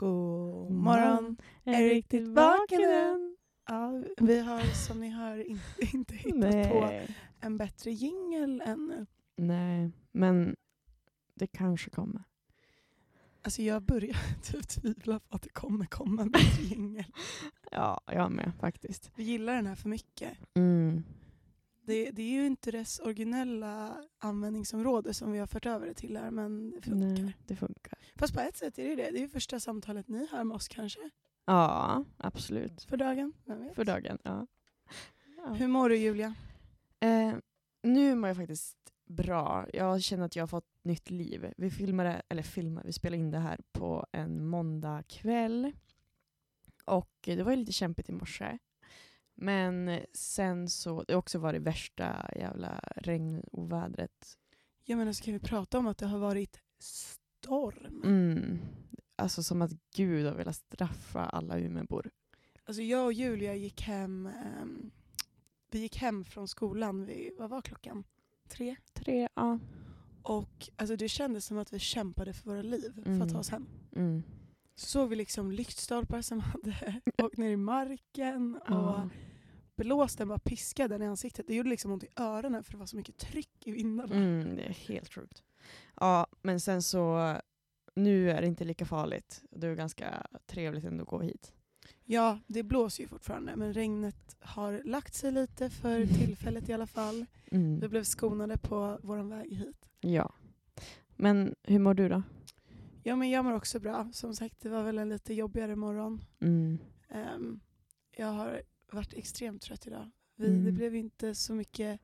God morgon, är riktigt vaken än? Ja, vi har som ni hör inte, inte hittat på Nej. en bättre jingel ännu. Nej, men det kanske kommer. Alltså jag börjar typ tvivla på att det kommer komma en bättre jingel. Ja, jag med faktiskt. Vi gillar den här för mycket. Mm. Det, det är ju inte dess originella användningsområde som vi har fört över det till här, men det funkar. Nej, det funkar. Fast på ett sätt är det det. Det är ju första samtalet ni hör med oss kanske, Ja, absolut. för dagen. Vem vet? För dagen, ja. ja. Hur mår du Julia? Eh, nu mår jag faktiskt bra. Jag känner att jag har fått nytt liv. Vi filmade, eller filmade, vi spelade in det här på en måndag kväll. Och det var ju lite kämpigt i morse. Men sen så, det har också varit värsta jävla regnovädret. Ja men alltså kan vi prata om att det har varit storm? Mm. Alltså som att Gud har velat straffa alla Umeåbor. Alltså jag och Julia gick hem, ehm, vi gick hem från skolan vid, vad var klockan? Tre? Tre, ja. Och alltså det kändes som att vi kämpade för våra liv för att Mm. ta oss hem. Mm. Så såg vi liksom lyktstolpar som hade åkt ner i marken och Ja. blåsten bara piskade den i ansiktet. Det gjorde liksom ont i öronen för det var så mycket tryck i vindarna. Mm, det är helt sjukt. Ja, men sen så, nu är det inte lika farligt. Det är ganska trevligt ändå att gå hit. Ja, det blåser ju fortfarande men regnet har lagt sig lite för tillfället i alla fall. Vi Mm. blev skonade på vår väg hit. Ja. Men hur mår du då? Ja men jag mår också bra. Som sagt det var väl en lite jobbigare morgon. Mm. Ehm, jag har varit extremt trött idag. Vi, Det Mm. blev inte så mycket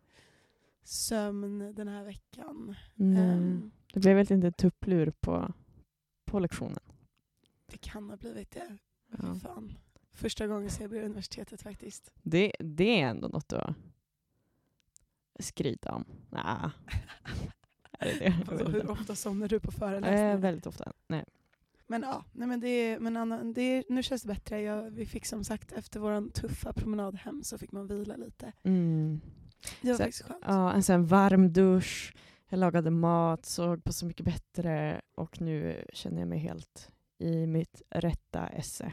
sömn den här veckan. Nej. Ehm, Det blev väl inte tupplur på, på lektionen? det kan ha blivit det. Ja. Fan. Första gången sedan jag började universitetet faktiskt. Det, det är ändå något att skryta om. Nah. Är det det? Alltså, hur ofta somnar du på föreläsningar? Eh, väldigt ofta. Nej. Men ja, nej, men det, men Anna, det, nu känns det bättre. Jag, vi fick som sagt efter vår tuffa promenad hem så fick man vila lite. Mm. Det var Så- faktiskt skönt. Ja, en sån varm dusch, jag lagade mat, såg på Så mycket bättre och nu känner jag mig helt i mitt rätta esse.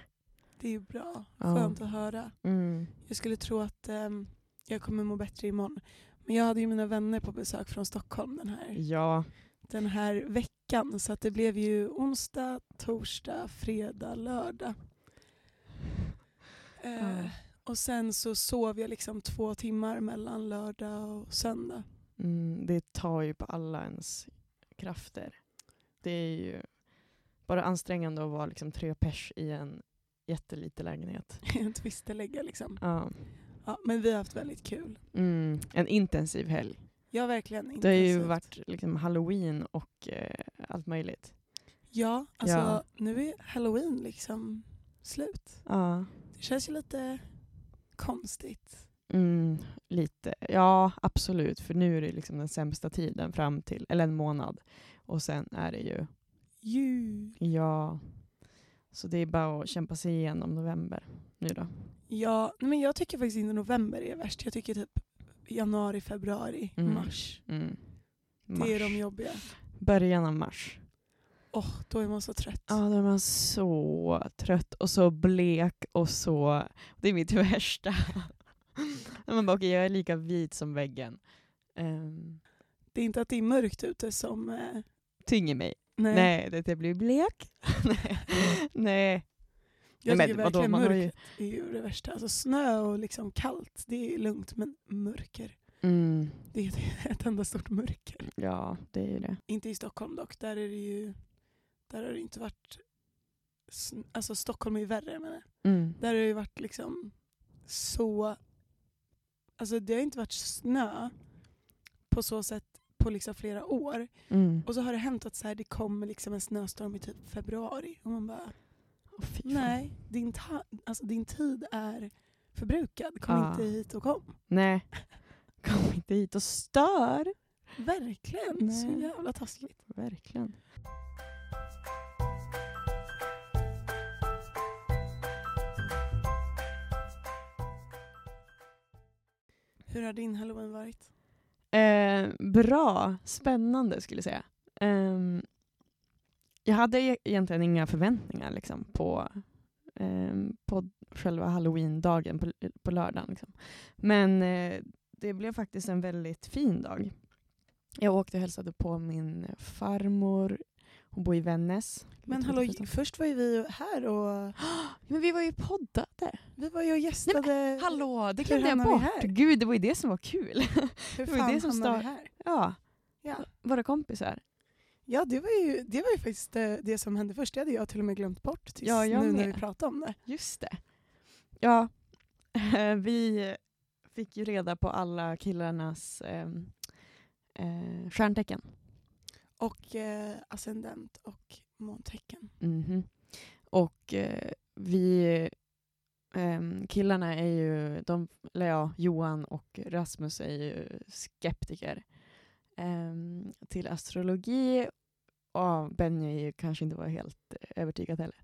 Det är ju bra. Ja. Skönt att höra. Mm. Jag skulle tro att ehm, jag kommer må bättre imorgon. Men jag hade ju mina vänner på besök från Stockholm den här, Ja, den här veckan. Så att det blev ju onsdag, torsdag, fredag, lördag. Eh, Ja. Och sen så sov jag liksom två timmar mellan lördag och söndag. mm, det tar ju på alla ens krafter. Det är ju bara ansträngande att vara liksom tre pers i en jätteliten lägenhet. En twisterlägga liksom. Ja. Ja, men vi har haft väldigt kul. Mm, en intensiv helg. Ja, verkligen. Det har ju intensivt. varit liksom halloween och eh, allt möjligt. Ja, alltså Ja. nu är halloween liksom slut. Ja. Det känns ju lite konstigt. Mm, lite. Ja, absolut. För nu är det liksom den sämsta tiden fram till, eller en månad. Och sen är det ju, Jul. ja. Så det är bara att kämpa sig igenom november nu då. Ja, men jag tycker faktiskt inte november är värst. Jag tycker typ januari, februari, Mm. mars. Mm. Det är de Mars. jobbiga. Början av mars. Åh, då är man så trött. Ja, då är man så trött och så blek och så... Det är mitt värsta. Man bara, okej, jag är lika vit som väggen. Um, Det är inte att det är mörkt ute som... Eh, tynger mig. nej. Nej, det, det blir blek. Nej. Nej. Jag Nej, tycker men verkligen mörkret ju- är ju det värsta. Alltså snö och liksom kallt, det är lugnt. Men mörker, Mm, det är ett enda stort mörker. ja, det är ju det. Inte i Stockholm dock. Där är det ju... Där har det inte varit... Alltså Stockholm är ju värre menar jag. Mm. Där har det ju varit liksom så... Alltså det har inte varit snö på så sätt på liksom flera år. Mm. Och så har det hänt att så här, det kommer liksom en snöstorm i typ februari. Och man bara, Fan. nej, din, ta- alltså, din tid är förbrukad. Kom Ja. inte hit och kom. Nej. Kom inte hit och stör. Verkligen, så Nej. jävla taskigt. Verkligen. Hur har din halloween varit? Eh, bra, spännande skulle jag säga. Ehm, jag hade e- egentligen inga förväntningar liksom, på, eh, på själva halloween-dagen på, på lördagen. Liksom. Men eh, det blev faktiskt en väldigt fin dag. Jag åkte och hälsade på min farmor. Hon bor i Vännäs. Men hallå, först var ju vi här och Men vi var ju poddade. vi var ju och gästade. Hallå, det glömde jag bort. här? Gud, det var ju det som var kul. Hur det var fan det som hamnade vi start- här? ja, Ja. våra kompisar. Ja, det var ju, det var ju faktiskt eh, det som hände först. Det hade jag till och med glömt bort tills Ja, jag nu när med. vi pratade om det. Just det. Ja, vi fick ju reda på alla killarnas eh, eh, stjärntecken. Och eh, ascendent och måntecken. Mhm. Och eh, vi ehm, killarna är ju, de, eller ja, Johan och Rasmus är ju skeptiker till astrologi. Och Benny är ju kanske inte var helt övertygad heller.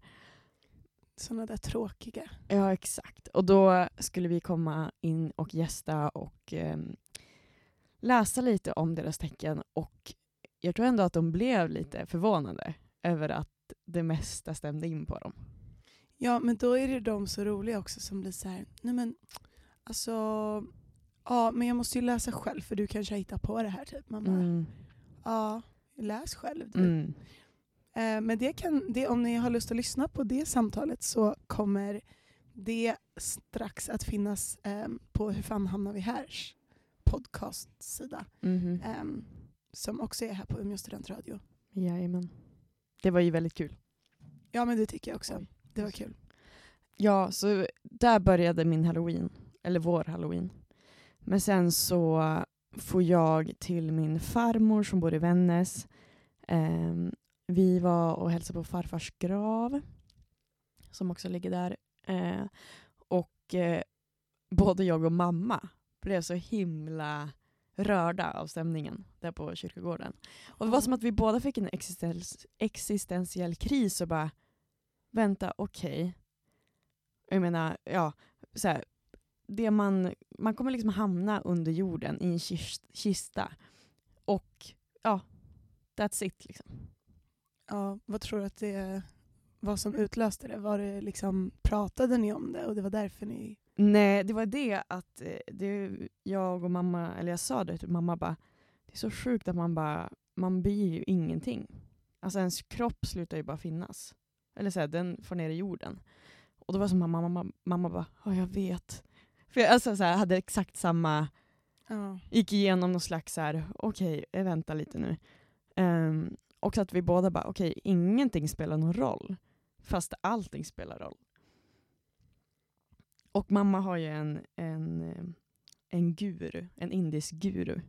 Sådana där tråkiga. Ja, exakt. Och då skulle vi komma in och gästa och ehm, läsa lite om deras tecken. Och jag tror ändå att de blev lite förvånade över att det mesta stämde in på dem. Ja, men då är det de så roliga också som blir så här, nej men alltså, ja men jag måste ju läsa själv för du kanske har hittat på det här typ. Man bara, Mm. ja, läs själv du. Mm. Eh, men det kan, det, om ni har lust att lyssna på det samtalet så kommer det strax att finnas eh, på Hur fan hamnar vi här? podcastsida. Mhm. Eh, som också är här på Umeå studentradio. Jajamän. Det var ju väldigt kul. Ja men det tycker jag också. Det var kul. Ja, så där började min halloween. Eller vår halloween. Men sen så får jag till min farmor som bor i Vännäs. Eh, vi var och hälsade på farfars grav. Som också ligger där. Eh, och eh, både jag och mamma blev så himla rörda av stämningen där på kyrkogården. Och det var som att vi båda fick en existens, existentiell kris och bara vänta, okej. Jag menar, ja, så här, det man, man kommer liksom hamna under jorden i en kist, kista. Och ja, that's it liksom. Ja, vad tror du att det vad som utlöste det? Var det liksom, pratade ni om det och det var därför ni... Nej, det var det att eh, det, jag och mamma, eller jag sa det till mamma bara, det är så sjukt att man bara, man blir ju ingenting. Alltså ens kropp slutar ju bara finnas. Eller så här, den får ner i jorden. Och då var det som mamma, mamma, mamma bara, ja jag vet. För jag alltså, så här, hade exakt samma, Ja. gick igenom någon slags så här, okej, eh, vänta lite nu. Um, och så att vi båda bara, okej, ingenting spelar någon roll. Fast allting spelar roll. Och mamma har ju en, en, eh, en guru, en indisk guru.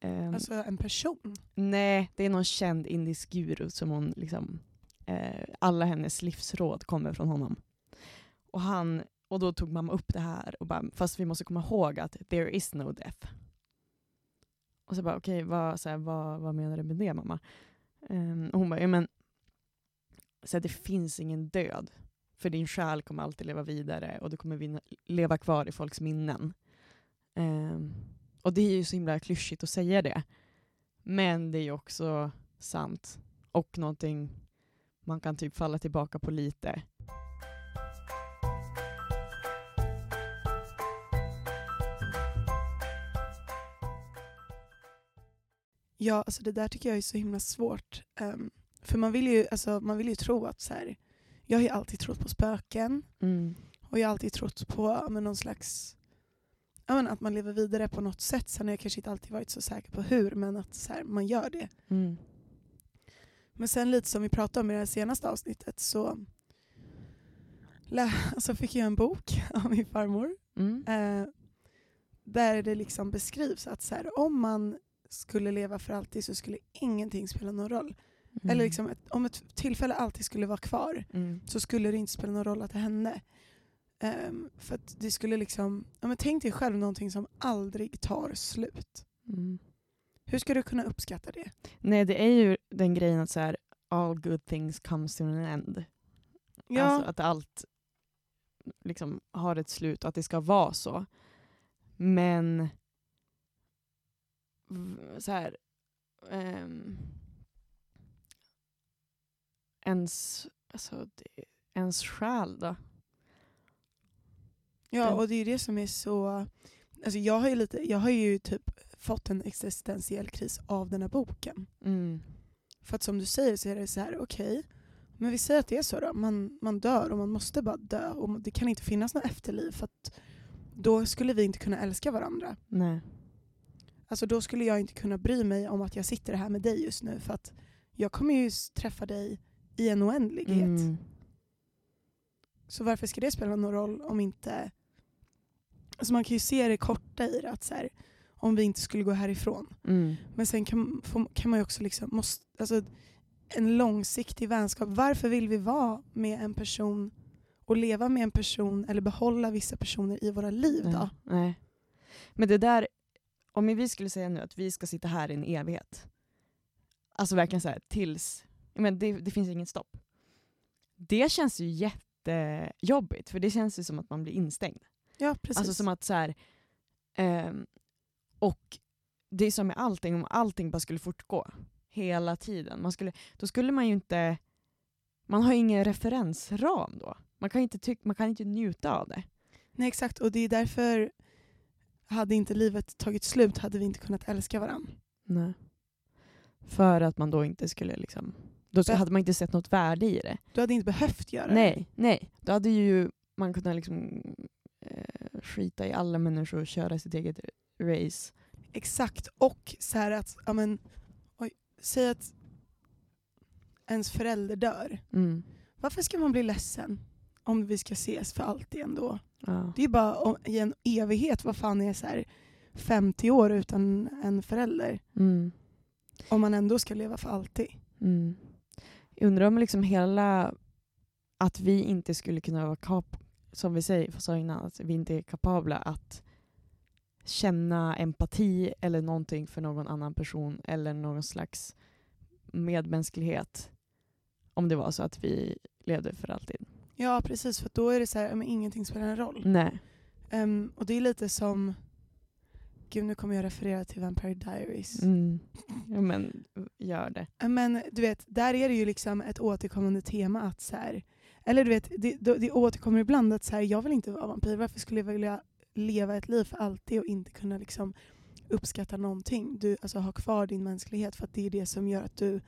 Ehm, Alltså en person. Nej, det är någon känd indisk guru som hon liksom, eh, alla hennes livsråd kommer från honom. Och, han, och då tog mamma upp det här och bara, fast vi måste komma ihåg att there is no death. Och så bara, okej, vad, så här, vad, vad menar du med det mamma? Um, och hon bara, ja men, så här, det finns ingen död. För din själ kommer alltid leva vidare och du kommer vinna, leva kvar i folks minnen. Um, och det är ju så himla klyschigt att säga det. Men det är ju också sant. Och någonting man kan typ falla tillbaka på lite. Ja, alltså det där tycker jag är så himla svårt. Ehm, för man vill ju, alltså, man vill ju tro att så här, jag har ju alltid trott på spöken och jag har alltid trott på men, någon slags men, att man lever vidare på något sätt. Sen har jag kanske inte alltid varit så säker på hur, men att så här, man gör det. Mm. Men sen lite som vi pratade om i det senaste avsnittet så alltså fick jag en bok av min farmor Mm. eh, där det liksom beskrivs att så här, om man skulle leva för alltid så skulle ingenting spela någon roll. Mm. Eller liksom ett, om ett tillfälle alltid skulle vara kvar Mm. så skulle det inte spela någon roll att det hände. Ehm, för att det skulle liksom, ja, men tänk dig själv någonting som aldrig tar slut. Mm. Hur ska du kunna uppskatta det? Nej, det är ju den grejen att så här, all good things comes to an end. Ja, Alltså att allt liksom har ett slut och att det ska vara så. Men så här, ehm, ens, alltså, det, ens själ då? Ja, och det är det som är så... Alltså jag, har ju lite, jag har ju typ fått en existentiell kris av den här boken. Mm. För att som du säger så är det så här, okej, okay, men vi säger att det är så då. Man, man dör och man måste bara dö och det kan inte finnas något efterliv för att då skulle vi inte kunna älska varandra. Nej. Alltså då skulle jag inte kunna bry mig om att jag sitter här med dig just nu för att jag kommer ju träffa dig i en oändlighet. Mm. Så varför ska det spela någon roll om inte... Alltså man kan ju se det korta i det, att så här, om vi inte skulle gå härifrån. Mm. Men sen kan, kan man ju också liksom, måste, alltså, en långsiktig vänskap. Varför vill vi vara med en person och leva med en person eller behålla vissa personer i våra liv då? Nej. Nej. Men det där, om vi skulle säga nu att vi ska sitta här i en evighet, alltså verkligen så här, tills, men det, det finns inget stopp. Det känns ju jättejobbigt, för det känns ju som att man blir instängd. Ja, precis. Alltså som att så här, eh, och det är som med allting, om allting bara skulle fortgå hela tiden, man skulle, då skulle man ju inte, man har ju ingen referensram då. Man kan inte, tyck, man kan inte njuta av det. Nej exakt, och det är därför hade inte livet tagit slut hade vi inte kunnat älska varandra. Nej. För att man då inte skulle liksom, då så hade man inte sett något värde i det. Du hade inte behövt göra nej, det. Nej, då hade ju man kunnat liksom eh, skita i alla människor och köra sitt eget race. Exakt, och så här att, ja men, oj, säg att ens förälder dör. Mm. Varför ska man bli ledsen om vi ska ses för alltid ändå? Ja. Det är bara om, i en evighet, vad fan är så här 50 år utan en förälder? Mm. Om man ändå ska leva för alltid. Mm. Jag undrar om liksom hela, att vi inte skulle kunna vara kap som vi säger, sa innan, att vi inte är kapabla att känna empati eller någonting för någon annan person eller någon slags medmänsklighet om det var så att vi levde för alltid. Ja precis, för då är det så här, men ingenting spelar en roll. Nej. Um, och det är lite som, gud nu kommer jag referera till Vampire Diaries. Mm. Ja men gör det. Men du vet, där är det ju liksom ett återkommande tema att så här, eller du vet, det, det återkommer ibland att så här, jag vill inte vara vampyr, varför skulle jag vilja leva ett liv för alltid och inte kunna liksom uppskatta någonting? Du, alltså, ha kvar din mänsklighet för att det är det som gör att du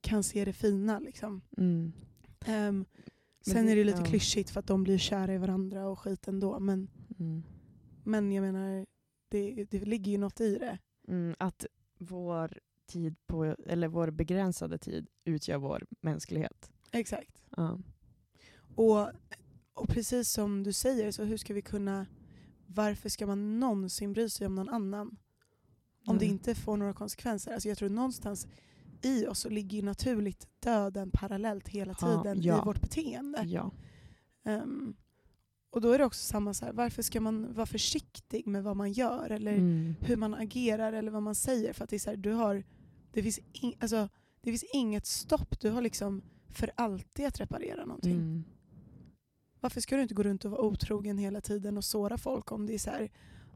kan se det fina. Liksom. Mm. Um, sen är det lite ja. klyschigt för att de blir kära i varandra och skit ändå. Men, mm. men jag menar, det, det ligger ju något i det. Mm, att vår tid på, eller vår begränsade tid utgör vår mänsklighet. Exakt. Ja. Och, och precis som du säger, så hur ska vi kunna... Varför ska man någonsin bry sig om någon annan? Om det inte får några konsekvenser. Alltså jag tror någonstans i oss så ligger ju naturligt döden parallellt hela tiden ja. i vårt beteende. Ja. Um, och då är det också samma så här, varför ska man vara försiktig med vad man gör eller mm. hur man agerar eller vad man säger? För att det är så här, du har, det finns, in, alltså, det finns inget stopp. Du har liksom för alltid att reparera någonting. Mm. Varför ska du inte gå runt och vara otrogen hela tiden och såra folk om det är så här,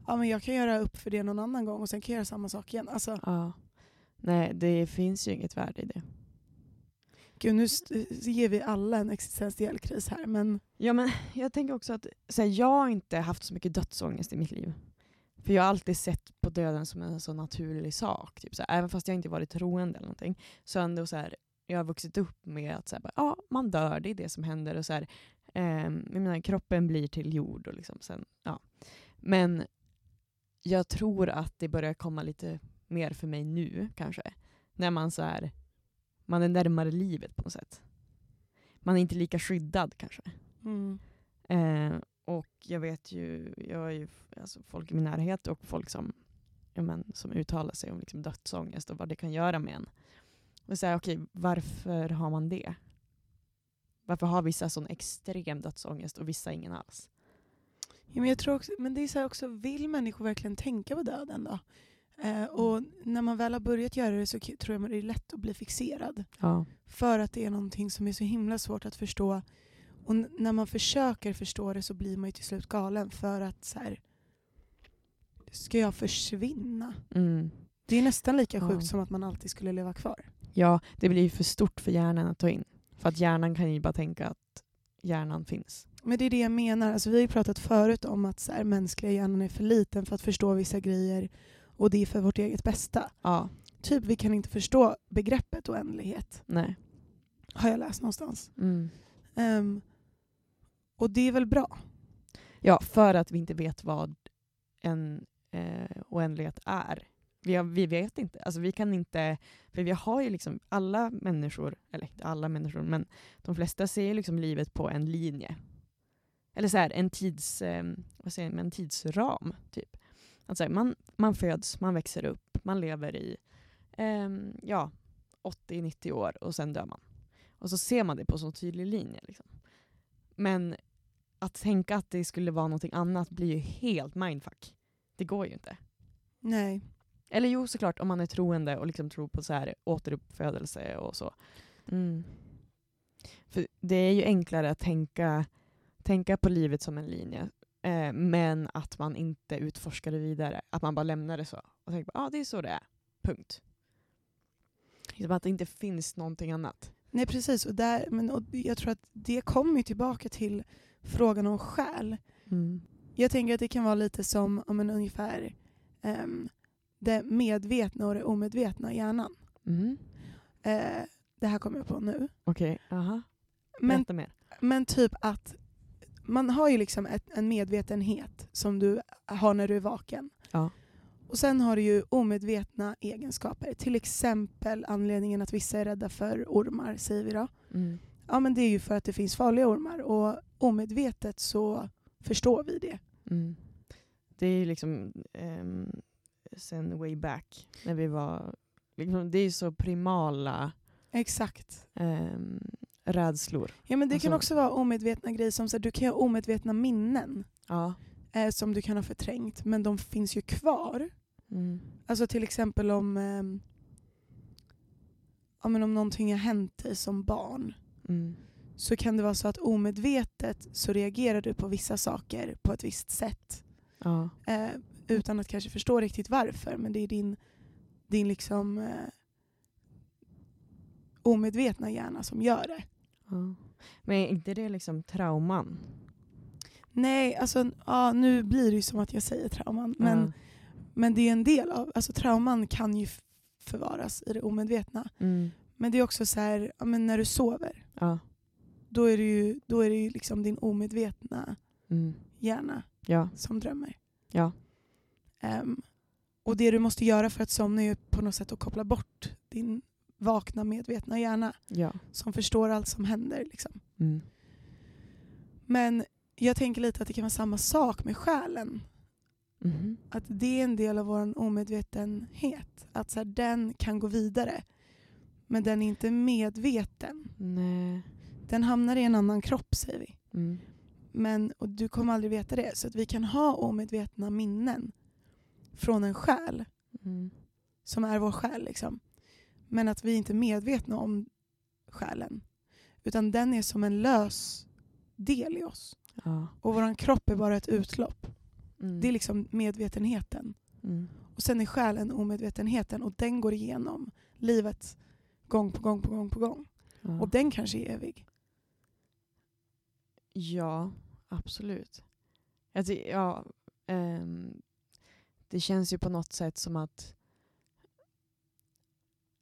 ja men jag kan göra upp för det någon annan gång och sen kan jag göra samma sak igen. Alltså, ja. Nej, det finns ju inget värde i det. Gud, nu ger vi alla en existentiell kris här. Men... Ja, men jag tänker också att så här, jag har inte haft så mycket dödsångest i mitt liv. För jag har alltid sett på döden som en så naturlig sak. Typ, så här, även fast jag inte varit troende eller någonting. Så ändå så här, jag har vuxit upp med att så här, ja, man dör, det är det som händer. Och så här, eh, menar, kroppen blir till jord. Och liksom, sen, ja. Men jag tror att det börjar komma lite mer för mig nu kanske. När man så här, man är närmare livet på något sätt. Man är inte lika skyddad kanske. Mm. Eh, och jag vet ju, jag har ju alltså, folk i min närhet och folk som, ja, men, som uttalar sig om liksom, dödsångest och vad det kan göra med en. Och säga, okej, okay, varför har man det? Varför har vissa sån extrem dödsångest och vissa ingen alls? Ja, men jag tror också, men det är så också, vill människor verkligen tänka på döden då? Eh, och när man väl har börjat göra det så tror jag att det är lätt att bli fixerad. Ja. För att det är någonting som är så himla svårt att förstå. Och när man försöker förstå det så blir man ju till slut galen för att så här, ska jag försvinna? Mm. Det är nästan lika sjukt ja. som att man alltid skulle leva kvar. Ja, det blir ju för stort för hjärnan att ta in. För att hjärnan kan ju bara tänka att hjärnan finns. Men det är det jag menar. Alltså, vi har ju pratat förut om att så här, mänskliga hjärnan är för liten för att förstå vissa grejer och det är för vårt eget bästa. Ja. Typ vi kan inte förstå begreppet oändlighet. Nej. Har jag läst någonstans. Mm. Um, och det är väl bra? Ja, för att vi inte vet vad en eh, oändlighet är. Vi, har, vi vet inte. Alltså vi kan inte, för vi har ju liksom alla människor, eller inte alla människor, men de flesta ser liksom livet på en linje. Eller så här, en, tids, eh, vad säger man, en tidsram. Typ. Alltså man, man föds, man växer upp, man lever i eh, ja, 80-90 år och sen dör man. Och så ser man det på så tydlig linje. Liksom. Men att tänka att det skulle vara någonting annat blir ju helt mindfuck. Det går ju inte. Nej. Eller jo, såklart om man är troende och liksom tror på så här återuppfödelse och så. Mm. För det är ju enklare att tänka, tänka på livet som en linje, eh, men att man inte utforskar det vidare. Att man bara lämnar det så och tänker ja ah, det är så det är. Punkt. Liksom att det inte finns någonting annat. Nej precis, och, där, men, och jag tror att det kommer tillbaka till frågan om själ. Mm. Jag tänker att det kan vara lite som om en ungefär um, det medvetna och det omedvetna i hjärnan. Mm. Eh, det här kommer jag på nu. Okej, okay. aha. Men, mer. men typ att man har ju liksom ett, en medvetenhet som du har när du är vaken. Ja. Och sen har du ju omedvetna egenskaper. Till exempel anledningen att vissa är rädda för ormar, säger vi då. Mm. Ja men det är ju för att det finns farliga ormar och omedvetet så förstår vi det. Mm. Det är ju liksom um, sen way back när vi var, liksom, det är ju så primala Exakt. Um, rädslor. Ja men det alltså, kan också vara omedvetna grejer som så här, du kan ha omedvetna minnen. Ja. Eh, som du kan ha förträngt men de finns ju kvar. Mm. Alltså till exempel om, eh, ja, men om någonting har hänt dig som barn. Mm. Så kan det vara så att omedvetet så reagerar du på vissa saker på ett visst sätt. Ja. Eh, utan att kanske förstå riktigt varför. Men det är din, din liksom eh, omedvetna hjärna som gör det. Ja. Men är inte det liksom trauman? Nej, alltså ja, nu blir det ju som att jag säger trauman. Men, ja. men det är en del av, alltså trauman kan ju förvaras i det omedvetna. Mm. Men det är också så här, ja, men när du sover, ja. då är det ju, då är det ju liksom din omedvetna mm. hjärna ja. som drömmer. Ja. Um, och det du måste göra för att somna är på något sätt att koppla bort din vakna medvetna hjärna ja. som förstår allt som händer. Liksom. Mm. Men jag tänker lite att det kan vara samma sak med själen. Mm. Att det är en del av vår omedvetenhet. Att så här, den kan gå vidare. Men den är inte medveten. Nej. Den hamnar i en annan kropp säger vi. Mm. Men, och du kommer aldrig veta det. Så att vi kan ha omedvetna minnen från en själ. Mm. Som är vår själ. Liksom. Men att vi inte är medvetna om själen. Utan den är som en lös del i oss. Ja. Och vår kropp är bara ett utlopp. Mm. Det är liksom medvetenheten. Mm. Och sen är själen omedvetenheten och den går igenom livet gång på gång på gång på gång. Ja. Och den kanske är evig. Ja, absolut. Alltså, ja, um, det känns ju på något sätt som att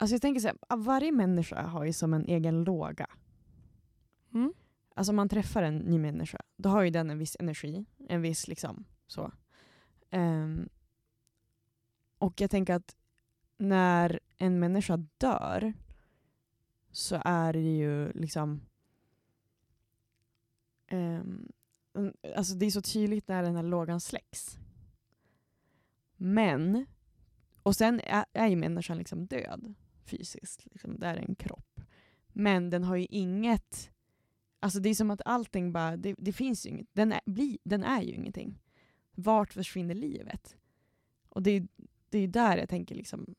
Alltså jag tänker så här, varje människa har ju som en egen låga. Mm. Alltså om man träffar en ny människa, då har ju den en viss energi, en viss liksom så. Um, och jag tänker att när en människa dör så är det ju liksom um, alltså det är så tydligt när den här lågan släcks. Men, och sen är, är ju människan liksom död fysiskt. Liksom, det är en kropp. Men den har ju inget... Alltså det är som att allting bara, det, det finns ju inget. Den är, bli, den är ju ingenting. Vart försvinner livet? Och det är, det är där jag tänker liksom,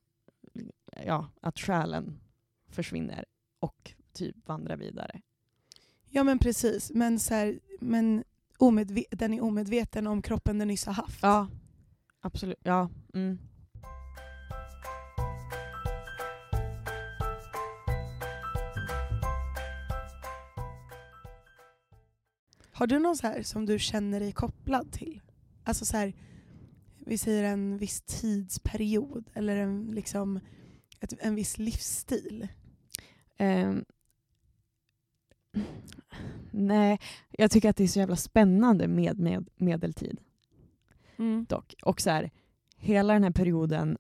ja, att själen försvinner och typ vandrar vidare. Ja men precis, men, så här, men omedve- den är omedveten om kroppen den nyss har haft. Ja, absolut. Ja. Mm. Har du någon så här som du känner dig kopplad till? Alltså så här, vi säger en viss tidsperiod eller en, liksom, ett, en viss livsstil. Um, nej, jag tycker att det är så jävla spännande med, med medeltid. Mm. Dock. Och så här, hela den här perioden,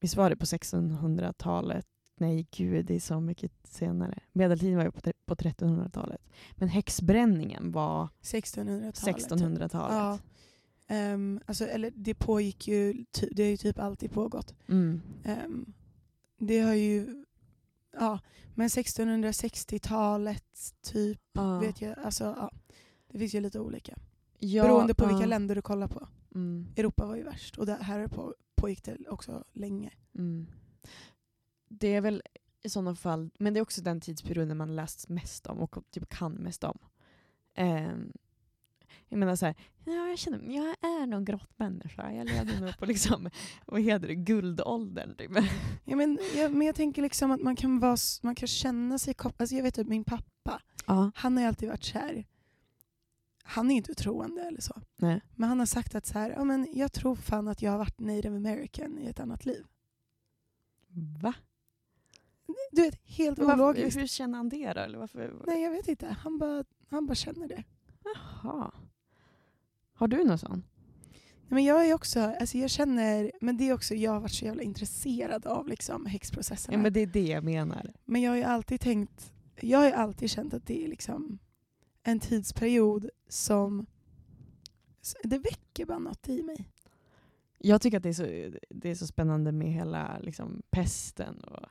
visst var det på 1600-talet? Nej, gud, det är så mycket senare. Medeltiden var ju på, på 1300-talet. Men häxbränningen var 1600-talet. 1600-talet. Ja. Um, alltså, eller det pågick ju, det har ju typ alltid pågått. Mm. Um, det har ju, ja, men 1660-talet typ, ja. vet jag, alltså ja. Det finns ju lite olika. Ja, Beroende på vilka länder du kollar på. Mm. Europa var ju värst och det här på, pågick det också länge. Mm. Det är väl i sådana fall, men det är också den tidsperioden man läst mest om och typ kan mest om. Um, jag menar så här, ja, jag känner jag är nog grottmänniska. Jag lever nog på liksom, vad heter det, guldåldern. Typ. Ja, men, jag, men jag tänker liksom att man kan, vara, man kan känna sig kopplad. Alltså jag vet att min pappa, ja. han har ju alltid varit kär. Han är inte troende eller så. Nej. Men han har sagt att så här, ja, men jag tror fan att jag har varit native american i ett annat liv. Va? Du vet, helt ologiskt. Hur känner han det då? Eller varför? Nej, jag vet inte. Han bara, han bara känner det. Jaha. Har du någon sån? Men jag är också, alltså jag känner, men det är också, jag har varit så jävla intresserad av liksom häxprocesserna. Ja men det är det jag menar. Men jag har ju alltid tänkt, jag har alltid känt att det är liksom en tidsperiod som, det väcker bara något i mig. Jag tycker att det är så, det är så spännande med hela liksom, pesten. Och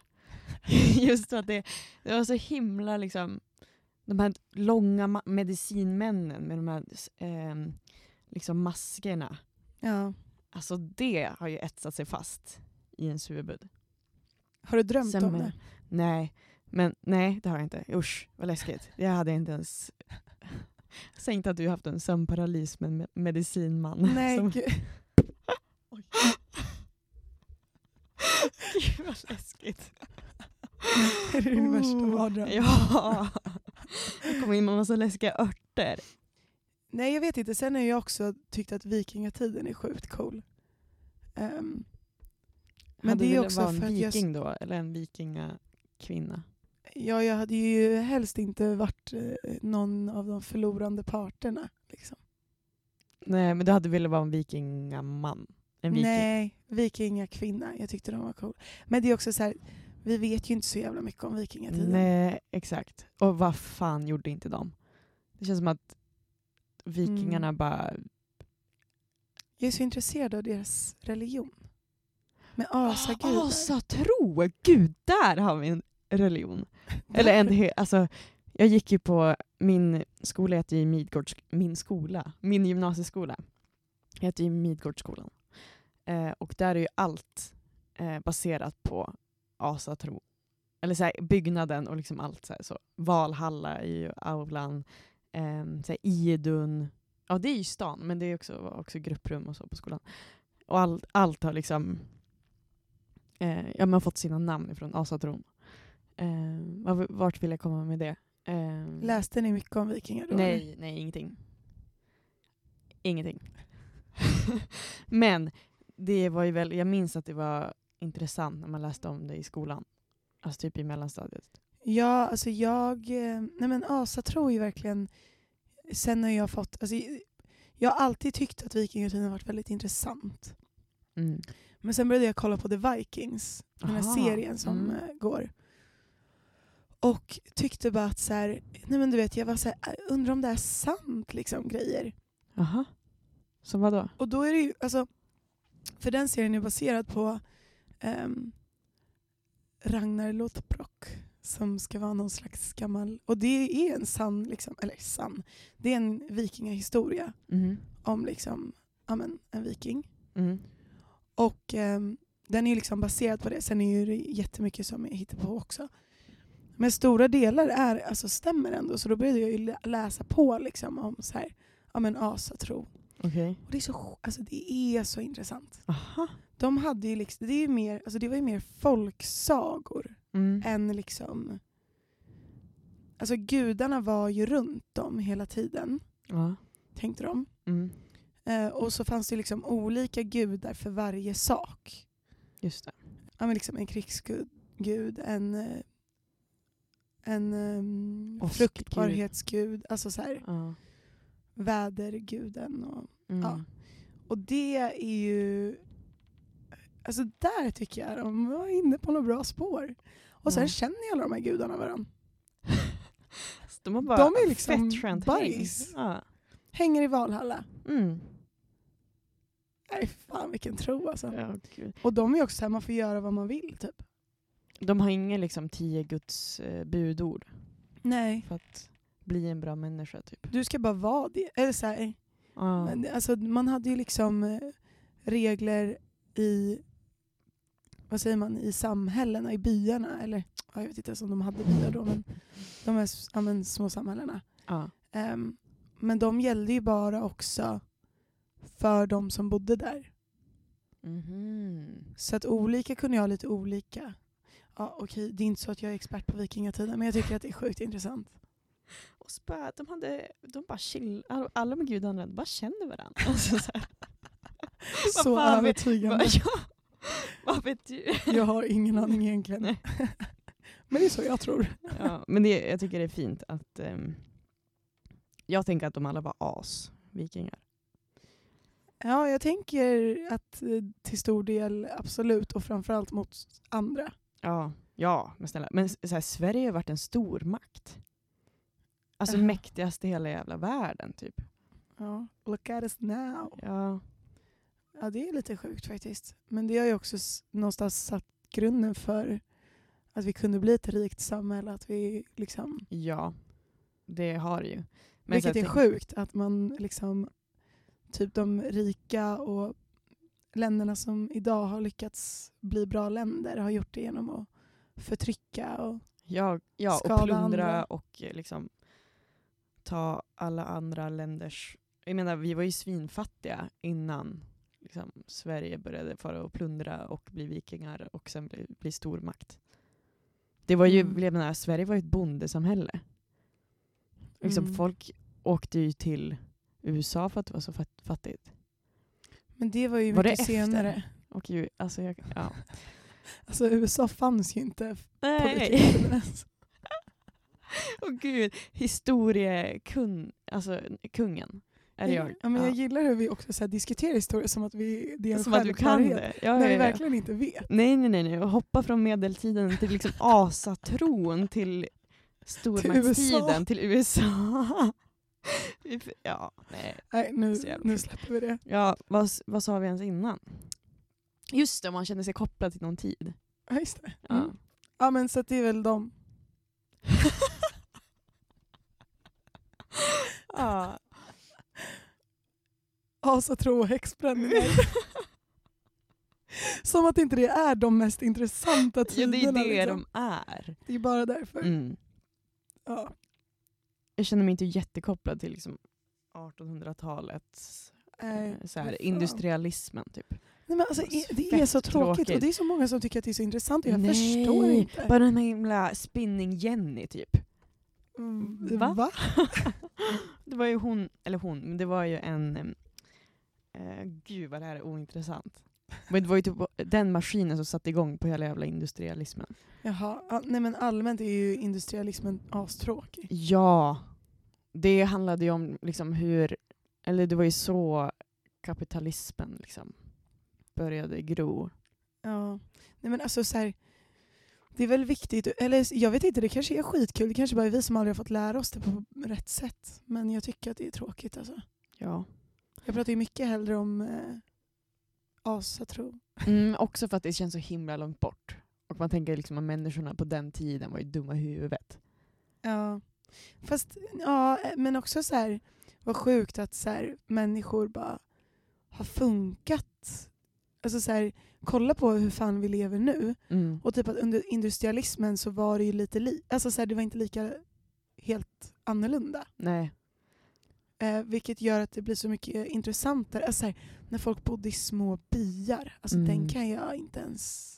just för att det, det var så himla liksom, de här långa medicinmännen med de här eh, liksom maskerna. Ja. Alltså det har ju etsat sig fast i ens huvud. Har du drömt Sen, om det? Nej, men nej det har jag inte. Usch vad läskigt. Jag hade inte ens tänkt att du haft en sömnparalys med en medicinman. Nej, som... gud. gud vad läskigt. Är det din oh. värsta mardröm? Ja. Jag kom in med massa läskiga örter. Nej jag vet inte, sen har jag också tyckt att vikingatiden är sjukt cool. Um, men hade det är också vara en viking jag... då, eller en vikingakvinna? Ja, jag hade ju helst inte varit eh, någon av de förlorande parterna. Liksom. Nej, men du hade velat vara en vikingaman? En viking. Nej, vikingakvinna. Jag tyckte de var cool. Men det är också så här, vi vet ju inte så jävla mycket om vikingatiden. Nej, exakt. Och vad fan gjorde inte de? Det känns som att vikingarna mm. bara... Jag är så intresserad av deras religion. Med asagudar. Ah, asatro! Gud, där har vi en religion. Eller en, alltså, jag gick ju på, min skola heter ju Midgårds, min skola, min gymnasieskola heter ju Midgårdsskolan. Eh, och där är ju allt eh, baserat på asatro. Eller så här, byggnaden och liksom allt. Så, här, så. Valhalla i aulan, eh, så här, Idun. Ja, det är ju stan, men det är också, också grupprum och så på skolan. Och all, allt har liksom eh, ja, har fått sina namn från asatron. Eh, vart vill jag komma med det? Eh, Läste ni mycket om vikingar då? Nej, nej ingenting. Ingenting. men det var ju väl, jag minns att det var intressant när man läste om det i skolan. Alltså typ i mellanstadiet. Ja, alltså jag... Eh, nej men Asa tror ju verkligen... Sen har jag fått... Alltså, jag har alltid tyckt att vikingatiden har varit väldigt intressant. Mm. Men sen började jag kolla på The Vikings, den här Aha. serien som mm. Eh, går. Och tyckte bara att så här, nej men du vet, jag var så här, äh, undrar om det är sant liksom grejer. Aha. Som vad då? Och då är det ju, alltså, för den serien är baserad på um, Ragnar Lothbrok som ska vara någon slags gammal, och det är en sann, liksom, eller sann, det är en vikingahistoria mm. om liksom, ja, men, en viking. Mm. Och um, den är liksom baserad på det, sen är det jättemycket som är på också. Men stora delar är, alltså, stämmer ändå, så då började jag läsa på liksom, om så här, ja, men, asatro. Okay. Och det, är så, alltså, det är så intressant. Aha de hade ju liksom, det, är mer, alltså det var ju mer folksagor mm. än liksom... Alltså gudarna var ju runt dem hela tiden. Ja. tänkte de. Mm. Eh, och så fanns det liksom olika gudar för varje sak. Just det. Ja, men liksom en krigsgud, gud, en, eh, en um, fruktbarhetsgud, alltså så här, Ja. väderguden. Och, Mm. Ja. och det är ju... Alltså där tycker jag de var inne på några bra spår. Och sen Ja. känner ju alla de här gudarna varandra. De, har bara De är liksom fett häng. Ja. Hänger i Valhalla. Mm. Nej fan vilken tro alltså. Ja. Och de är också så här, man får göra vad man vill typ. De har inga liksom tio Guds eh, budord Nej. för att bli en bra människa typ. Du ska bara vara det. Eller så här, Ja. men, alltså, man hade ju liksom eh, regler i vad säger man, i samhällena, i byarna. Eller ja, jag vet inte ens om de hade byar då, men de här ja, men, små samhällena. Ja. Ehm, men de gällde ju bara också för de som bodde där. Mhm. Så att olika kunde ha lite olika. Ja, okej, det är inte så att jag är expert på vikingatiden, men jag tycker att det är sjukt intressant. Och spö, de, hade, de bara chill, all- alla med gudarna bara känner varandra. Alltså, så Så övertygande. ja, vad vet du? Jag har ingen aning egentligen. Nej. Men det är så jag tror. Ja, men det, jag tycker det är fint att... ehm, jag tänker att de alla var as, vikingar. Ja, jag tänker att eh, till stor del absolut och framförallt mot andra. Ja, ja men snälla. Men så här, Sverige har varit en stor makt. Alltså Ja. mäktigast i hela jävla världen typ. Ja, look at us now. Ja, Ja, det är lite sjukt faktiskt. Men det har ju också någonstans satt grunden för att vi kunde bli ett rikt samhälle. Att vi liksom, ja det har det ju. Men vilket är sjukt att man liksom, typ de rika och länderna som idag har lyckats bli bra länder har gjort det genom att förtrycka och Ja, ja och skada plundra andra. och liksom ta alla andra länders... Jag menar, vi var ju svinfattiga innan liksom, Sverige började fara och plundra och bli vikingar och sen bli, bli stormakt. Det var ju, Mm. jag menar, Sverige var ju ett bondesamhälle. Liksom, Mm. Folk åkte ju till USA för att det var så fatt- fattigt. Men det var ju Var mycket senare. Och ju, alltså, jag, ja. Alltså USA fanns ju inte på Nej! vikingatiden. Åh gud, historiekung, alltså kungen är det jag. Ja, men jag Ja. gillar hur vi också så diskuterar historia som att vi, det är en Som att du kan det. Ja, När vi verkligen inte vet. Nej, nej, nej, hoppa från medeltiden till liksom asatron till stormaktstiden till USA. Vi f- ja, nej. Nej, nu, nu släpper vi det. Ja, vad, vad sa vi ens innan? Just det, om man känner sig kopplad till någon tid. Ja, just det. Ja. Mm. Ja, men så det är väl de. ja. Asatro och häxbränningar. Som att inte det är de mest intressanta ja, tiderna. det är det liksom. de är. det är bara därför. Mm. Ja. Jag känner mig inte jättekopplad till liksom 1800-talets Nej, eh, så här, fan. industrialismen typ. Nej, men alltså, det är så tråkigt. tråkigt. och det är så många som tycker att det är så intressant och jag Nej, förstår inte. Bara den här himla spinning-Jenny typ. Mm, Va? Va? det var ju hon, eller hon, men det var ju en... Eh, gud vad det här är ointressant. Men det var ju typ den maskinen som satte igång på hela jävla industrialismen. Jaha, ja, nej men allmänt är ju industrialismen astråkig. Ja, det handlade ju om liksom hur, eller det var ju så kapitalismen liksom började gro. Ja. Nej men alltså så här, det är väl viktigt, eller jag vet inte, det kanske är skitkul, det kanske bara är vi som aldrig har fått lära oss det på rätt sätt. Men jag tycker att det är tråkigt alltså. Ja. Jag pratar ju mycket hellre om eh, asatro. Mm, också för att det känns så himla långt bort. Och man tänker liksom att människorna på den tiden var ju dumma i huvudet. Ja. Fast, ja, eh, men också så här, vad sjukt att så här, människor bara har funkat. Alltså så här, kolla på hur fan vi lever nu. Mm. Och typ att under industrialismen så var det ju lite li- alltså så här, det var inte lika helt annorlunda. Nej. Eh, vilket gör att det blir så mycket intressantare. Alltså så här, när folk bodde i små byar, alltså Mm. den kan jag inte ens...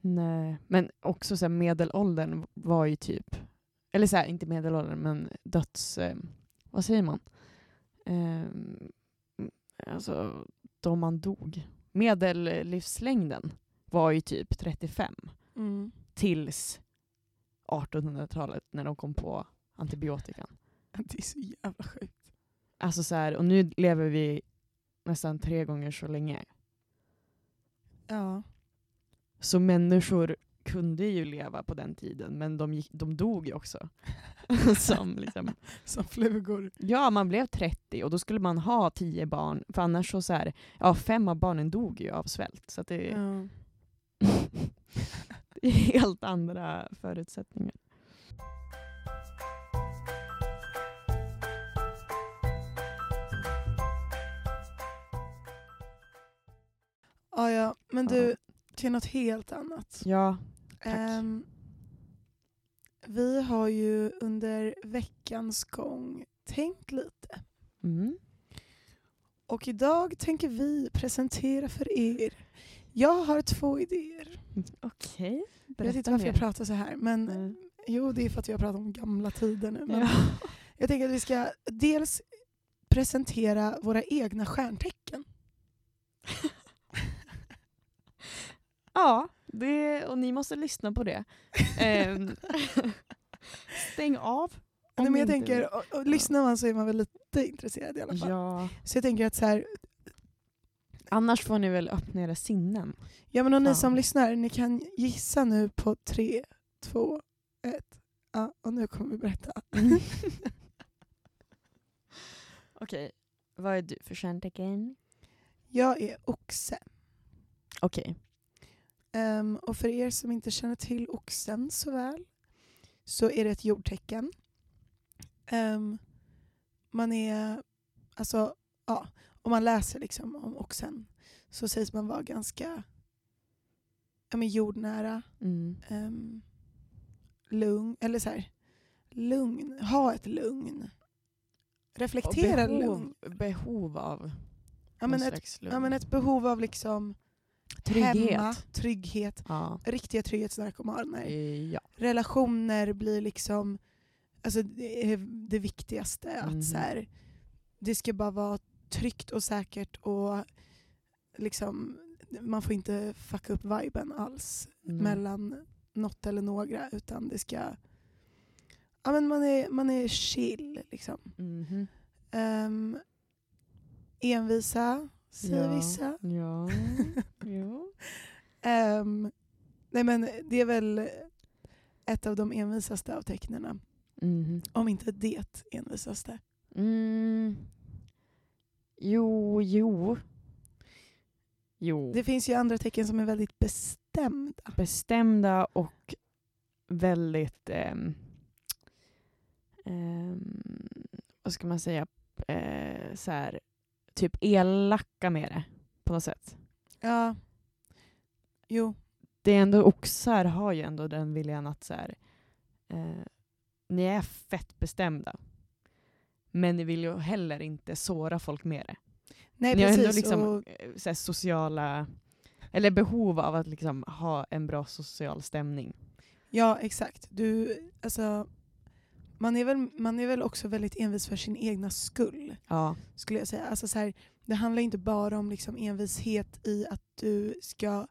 Nej. Men också så här, medelåldern var ju typ, eller så här, inte medelåldern men döds... Eh, vad säger man? ehm, alltså då man dog. Medellivslängden var ju typ 35 Mm. tills 1800-talet när de kom på antibiotikan. Det är så jävla sjukt. Alltså så här, och nu lever vi nästan tre gånger så länge. Ja. Så människor kunde ju leva på den tiden, men de, gick, de dog ju också. Som liksom, Som flugor. ja, man blev 30 och då skulle man ha 10 barn, för annars så, så här, ja, fem av barnen dog ju av svält. Så det, Ja. det är helt andra förutsättningar. Ah, ja, men Ja. du, till något helt annat. Ja, Tack. Ehm, vi har ju under veckans gång tänkt lite. mm. Och idag tänker vi presentera för er. Jag har två idéer. okej. jag vet inte varför jag pratar så här. Men Mm. jo, det är för att jag pratar om gamla tider nu. Men Ja. Jag tänker att vi ska dels presentera våra egna stjärntecken. ja, det, och ni måste lyssna på det. Ehm, Stäng av. Nej, men jag tänker, och, och lyssnar man så är man väl lite intresserad i alla fall. Ja. Så jag tänker att så här, Annars får ni väl öppna era sinnen. ja men och ni Ja. som lyssnar, ni kan gissa nu på tre, två, ett. Ja, och nu kommer vi berätta. Okej, vad är du för stjärntecken? Jag är oxe. Okej. Ehm, och för er som inte känner till oxen så väl så är det ett jordtecken. Ehm, man är, alltså, ja, om man läser liksom om oxen så sägs man vara ganska ja, men jordnära, Mm. um, lugn, eller så här, lugn, ha ett lugn. Reflektera behov, lugn. behov av Ja, men ett, lugn. ja, men ett behov av liksom Trygghet. hemma, trygghet, Ja. riktiga trygghetsnarkomaner. Eh, ja. relationer blir liksom alltså det, är det viktigaste. Att Mhm. så här, det ska bara vara tryggt och säkert och liksom, man får inte fucka upp viben alls Mm. mellan något eller några utan det ska ja, men man, är, man är chill. Liksom. Mhm. Um, envisa, säger Ja. vissa. Ja. jo. Ehm, nej men det är väl ett av de envisaste av tecknena. Mhm. Om inte det envisaste. Mm. Jo, jo. Jo. Det finns ju andra tecken som är väldigt bestämda. Bestämda och väldigt... ehm, ehm, vad ska man säga? Eh, så här, typ elaka med det på något sätt. Ja. Jo. Det är ändå oxar har ju ändå den viljan att så här, eh, ni är fett bestämda. Men ni vill ju heller inte såra folk med det. Nej ni har precis. ändå liksom och, eh, så här, sociala, eller behov av att liksom ha en bra social stämning. ja exakt. Du, alltså, man, är väl, man är väl också väldigt envis för sin egna skull. Ja. Skulle jag säga. Alltså, så här, det handlar inte bara om liksom, envishet i att du ska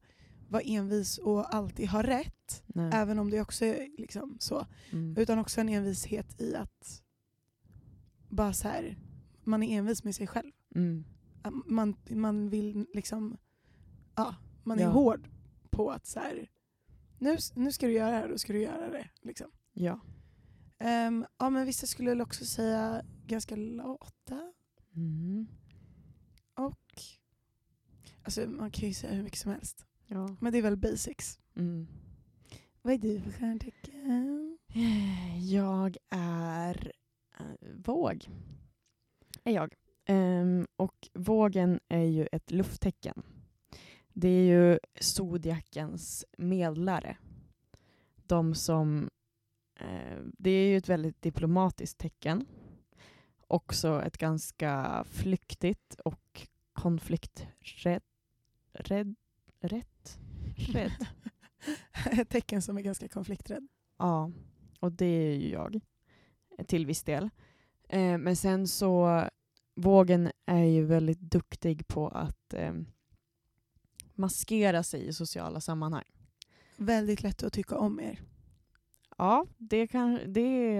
vara envis och alltid ha rätt. Nej. Även om det också är liksom så. Mm. Utan också en envishet i att bara så här, man är envis med sig själv. Mm. Man, man vill liksom, ja, man är Ja. hård på att så här, nu, nu ska du göra det här, då ska du göra det. Liksom. Ja. Ehm, ja men vissa skulle väl också säga ganska lata. Mm. Och, alltså man kan ju säga hur mycket som helst. ja. Men det är väl basics. Mm. Vad är du för stjärntecken? Jag är eh, våg. Är jag. Ehm, och vågen är ju ett lufttecken. Det är ju zodiakens medlare. De som... Eh, det är ju ett väldigt diplomatiskt tecken. Också ett ganska flyktigt och konflikträdd... Rädd? Rätt? Rädd? Ett tecken som är ganska konflikträdd. Ja, och det är ju jag. eh, Till viss del. Eh, men sen så vågen är ju väldigt duktig på att eh, maskera sig i sociala sammanhang. Väldigt lätt att tycka om er. Ja, det, kan, det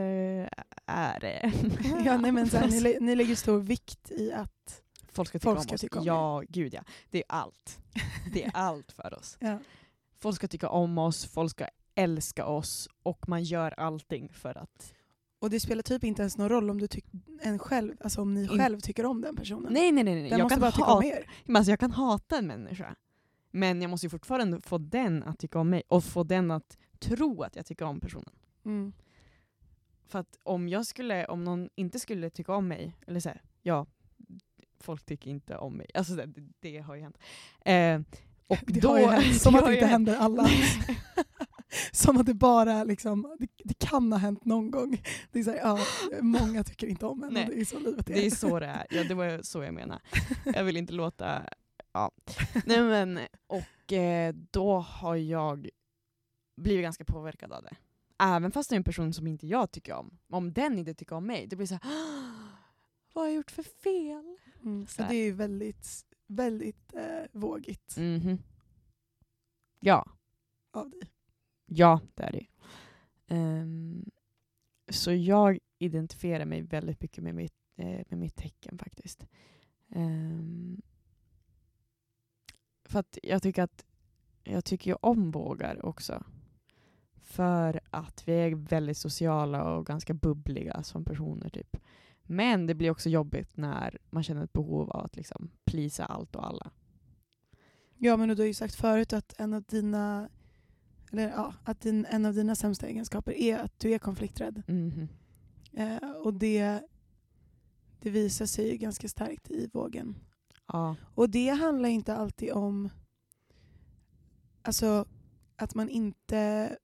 är det. ja, nej, men här, ni, ni lägger stor vikt i att folk ska tycka folk om ska oss. Tycka om ja, gud ja. Det är allt. Det är allt för oss. Ja. Folk ska tycka om oss, folk ska älska oss och man gör allting för att och det spelar typ inte ens någon roll om, du en själv, alltså om ni själv tycker om den personen. Nej nej nej. nej. Den jag måste bara tycka om er. Alltså jag kan hata en människa. Men jag måste ju fortfarande få den att tycka om mig och få den att tro att jag tycker om personen. Mm. För att om jag skulle, om någon inte skulle tycka om mig, eller så ja, folk tycker inte om mig. Alltså det, det har ju hänt. Eh, och det då, har ju hänt, som att det inte händer alla. som att det bara liksom, det, det, kan ha hänt någon gång. Det är så här, ja, många tycker inte om en, det är så livet är. Det är så det är, ja, det var så jag menade. Jag vill inte låta... Ja. Nej, men, och eh, då har jag blivit ganska påverkad av det. Även fast det är en person som inte jag tycker om. Om den inte tycker om mig, det blir så här, vad har jag gjort för fel? Mm, så det är ju väldigt, väldigt eh, vågigt. Mm -hmm. Ja. Av dig. Ja, det är det. Um, så jag identifierar mig väldigt mycket med mitt, eh, med mitt tecken faktiskt. Um, för att jag tycker att jag tycker om vågar också. För att vi är väldigt sociala och ganska bubbliga som personer. typ. Men det blir också jobbigt när man känner ett behov av att liksom plisa allt och alla. Ja, men du har ju sagt förut att en av dina eller ja, att din, en av dina sämsta egenskaper är att du är konflikträdd. Mm. Eh, och det, det visar sig ju ganska starkt i vågen. Ja. Och det handlar inte alltid om alltså, att man inte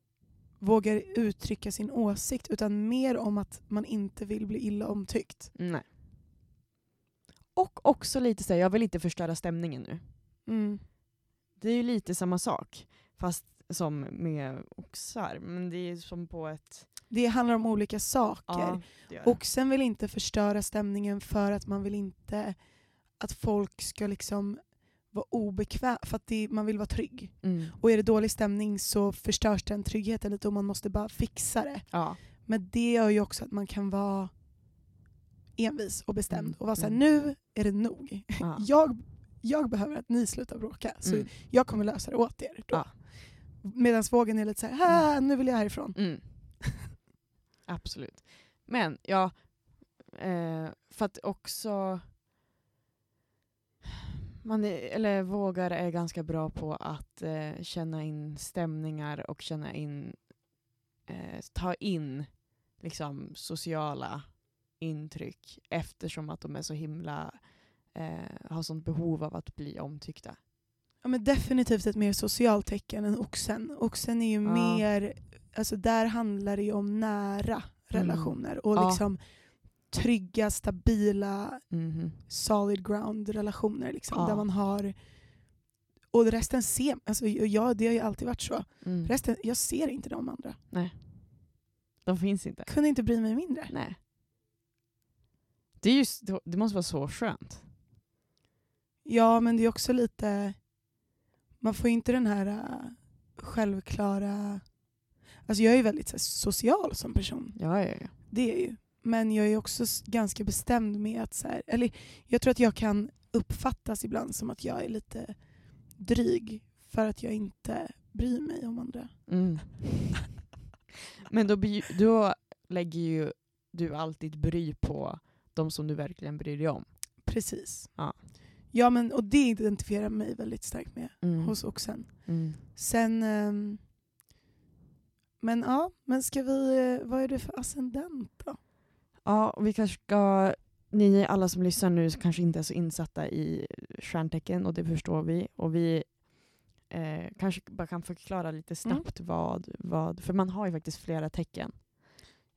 vågar uttrycka sin åsikt utan mer om att man inte vill bli illa omtyckt. Nej. Och också lite så jag vill inte förstöra stämningen nu. Mm. Det är ju lite samma sak. Fast som med oxar. Men det är som på ett... Det handlar om olika saker. Ja, Oxen vill inte förstöra stämningen för att man vill inte att folk ska liksom vara obekväma, för att det, man vill vara trygg. Mm. Och är det dålig stämning så förstörs den tryggheten lite och man måste bara fixa det. Ja. Men det gör ju också att man kan vara envis och bestämd mm. och vara såhär, mm. nu är det nog. Ja. jag, jag behöver att ni slutar bråka, så mm. jag kommer lösa det åt er. Då. Medan vågen är lite såhär, nu vill jag härifrån. Mm. Absolut. Men ja, eh, för att också man är, eller vågar är ganska bra på att eh, känna in stämningar och känna in, eh, ta in liksom sociala intryck eftersom att de är så himla, eh, har sånt behov av att bli omtyckta. Ja, men definitivt ett mer socialt tecken än oxen. Oxen är ju ja. mer, alltså där handlar det ju om nära mm. relationer och ja. Trygga, stabila, mm. solid ground relationer. Liksom, ja. Där man har och resten ser, alltså jag, det har ju alltid varit så. Mm. Resten, jag ser inte de andra. Nej. De finns inte. Kunde inte bry mig mindre. Nej. Det, är just, det måste vara så skönt. Ja, men det är också lite man får inte den här uh, självklara... Alltså jag är ju väldigt här, social som person. Ja, ja, ja. Det är ju. Men jag är också ganska bestämd med att... Så här, eller jag tror att jag kan uppfattas ibland som att jag är lite dryg för att jag inte bryr mig om andra. Mm. Men då, då lägger ju du alltid bry på de som du verkligen bryr dig om. Precis. Ja. Ja, men, och det identifierar mig väldigt starkt med mm. hos oxen. Mm. Sen... Um, men ja, men ska vi... Eh, vad är det för ascendent då? Ja, vi kanske ska... Ni alla som lyssnar nu kanske inte är så insatta i stjärntecken och det förstår vi. Och vi eh, kanske bara kan förklara lite snabbt mm. vad, vad... För man har ju faktiskt flera tecken.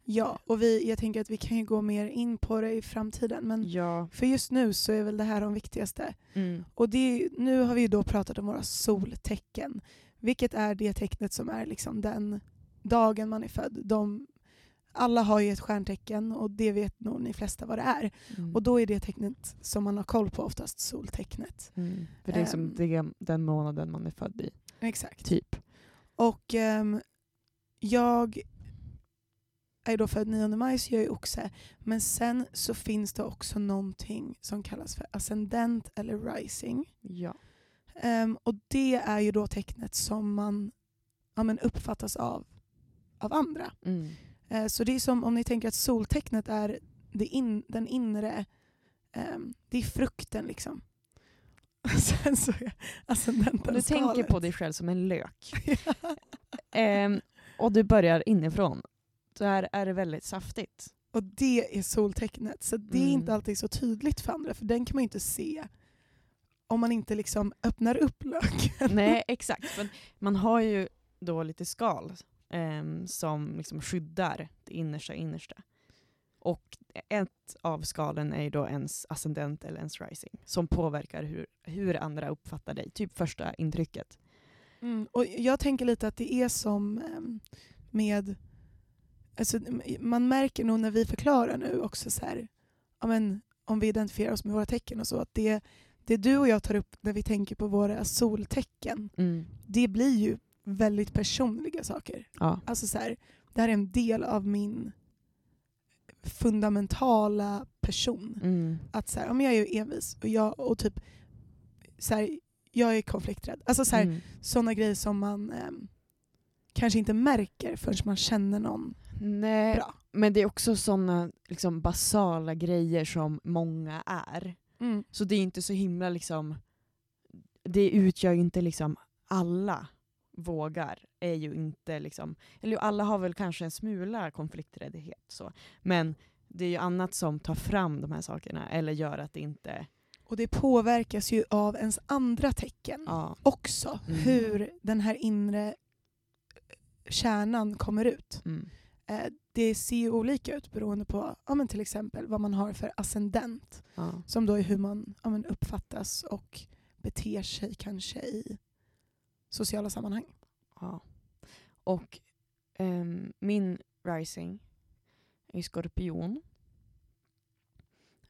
Ja, och vi, jag tänker att vi kan ju gå mer in på det i framtiden. Men ja. för just nu så är väl det här de viktigaste. Mm. Och det, nu har vi då pratat om våra soltecken. Vilket är det tecknet som är liksom den dagen man är född. De, alla har ju ett stjärntecken och det vet nog ni flesta vad det är. Mm. Och då är det tecknet som man har koll på oftast soltecknet. Mm. För det är liksom det, den månaden man är född i. Exakt. Typ. Och ehm, jag är då född 9 maj så jag är oxe. Men sen så finns det också någonting som kallas för ascendent eller rising. Ja. Ehm, och det är ju då tecknet som man ja, men uppfattas av, av andra. Mm. Eh, så det är som om ni tänker att soltecknet är in, den inre, ehm, det är frukten liksom. Sen så är ascendenten Du tänker på dig själv som en lök. Ehm, och du börjar inifrån. Där är det väldigt saftigt. Och det är soltecknet. Så det är Mm. inte alltid så tydligt för andra, för den kan man ju inte se om man inte liksom öppnar upp löken. Nej, exakt. För man har ju då lite skal ehm, som liksom skyddar det innersta innersta. Och ett av skalen är ju då ens ascendent eller ens rising som påverkar hur, hur andra uppfattar dig. Typ första intrycket. Mm. Och jag tänker lite att det är som ehm, med... Alltså, man märker nog när vi förklarar nu också så här, ja, men, om vi identifierar oss med våra tecken och så, att det, det du och jag tar upp när vi tänker på våra soltecken, Mm. det blir ju väldigt personliga saker. Ja. Alltså så här, det här är en del av min fundamentala person. Mm. Att så här, ja, men jag är ju envis och, jag, och typ så här, jag är konflikträdd. Alltså så här, Mm. sådana grejer som man ehm, kanske inte märker förrän man känner någon Nej, bra. men det är också sådana liksom, basala grejer som många är. Mm. Så det är inte så himla liksom, det utgör ju inte liksom alla vågar är ju inte liksom, eller alla har väl kanske en smula konflikträddhet så, men det är ju annat som tar fram de här sakerna eller gör att det inte, Och det påverkas ju av ens andra tecken ja. också. Mm. Hur den här inre kärnan kommer ut. Mm. Eh, det ser ju olika ut beroende på ja, men till exempel vad man har för ascendent. ja. Som då är hur man ja, men uppfattas och beter sig kanske i sociala sammanhang. ja. Och ehm, min rising är skorpion.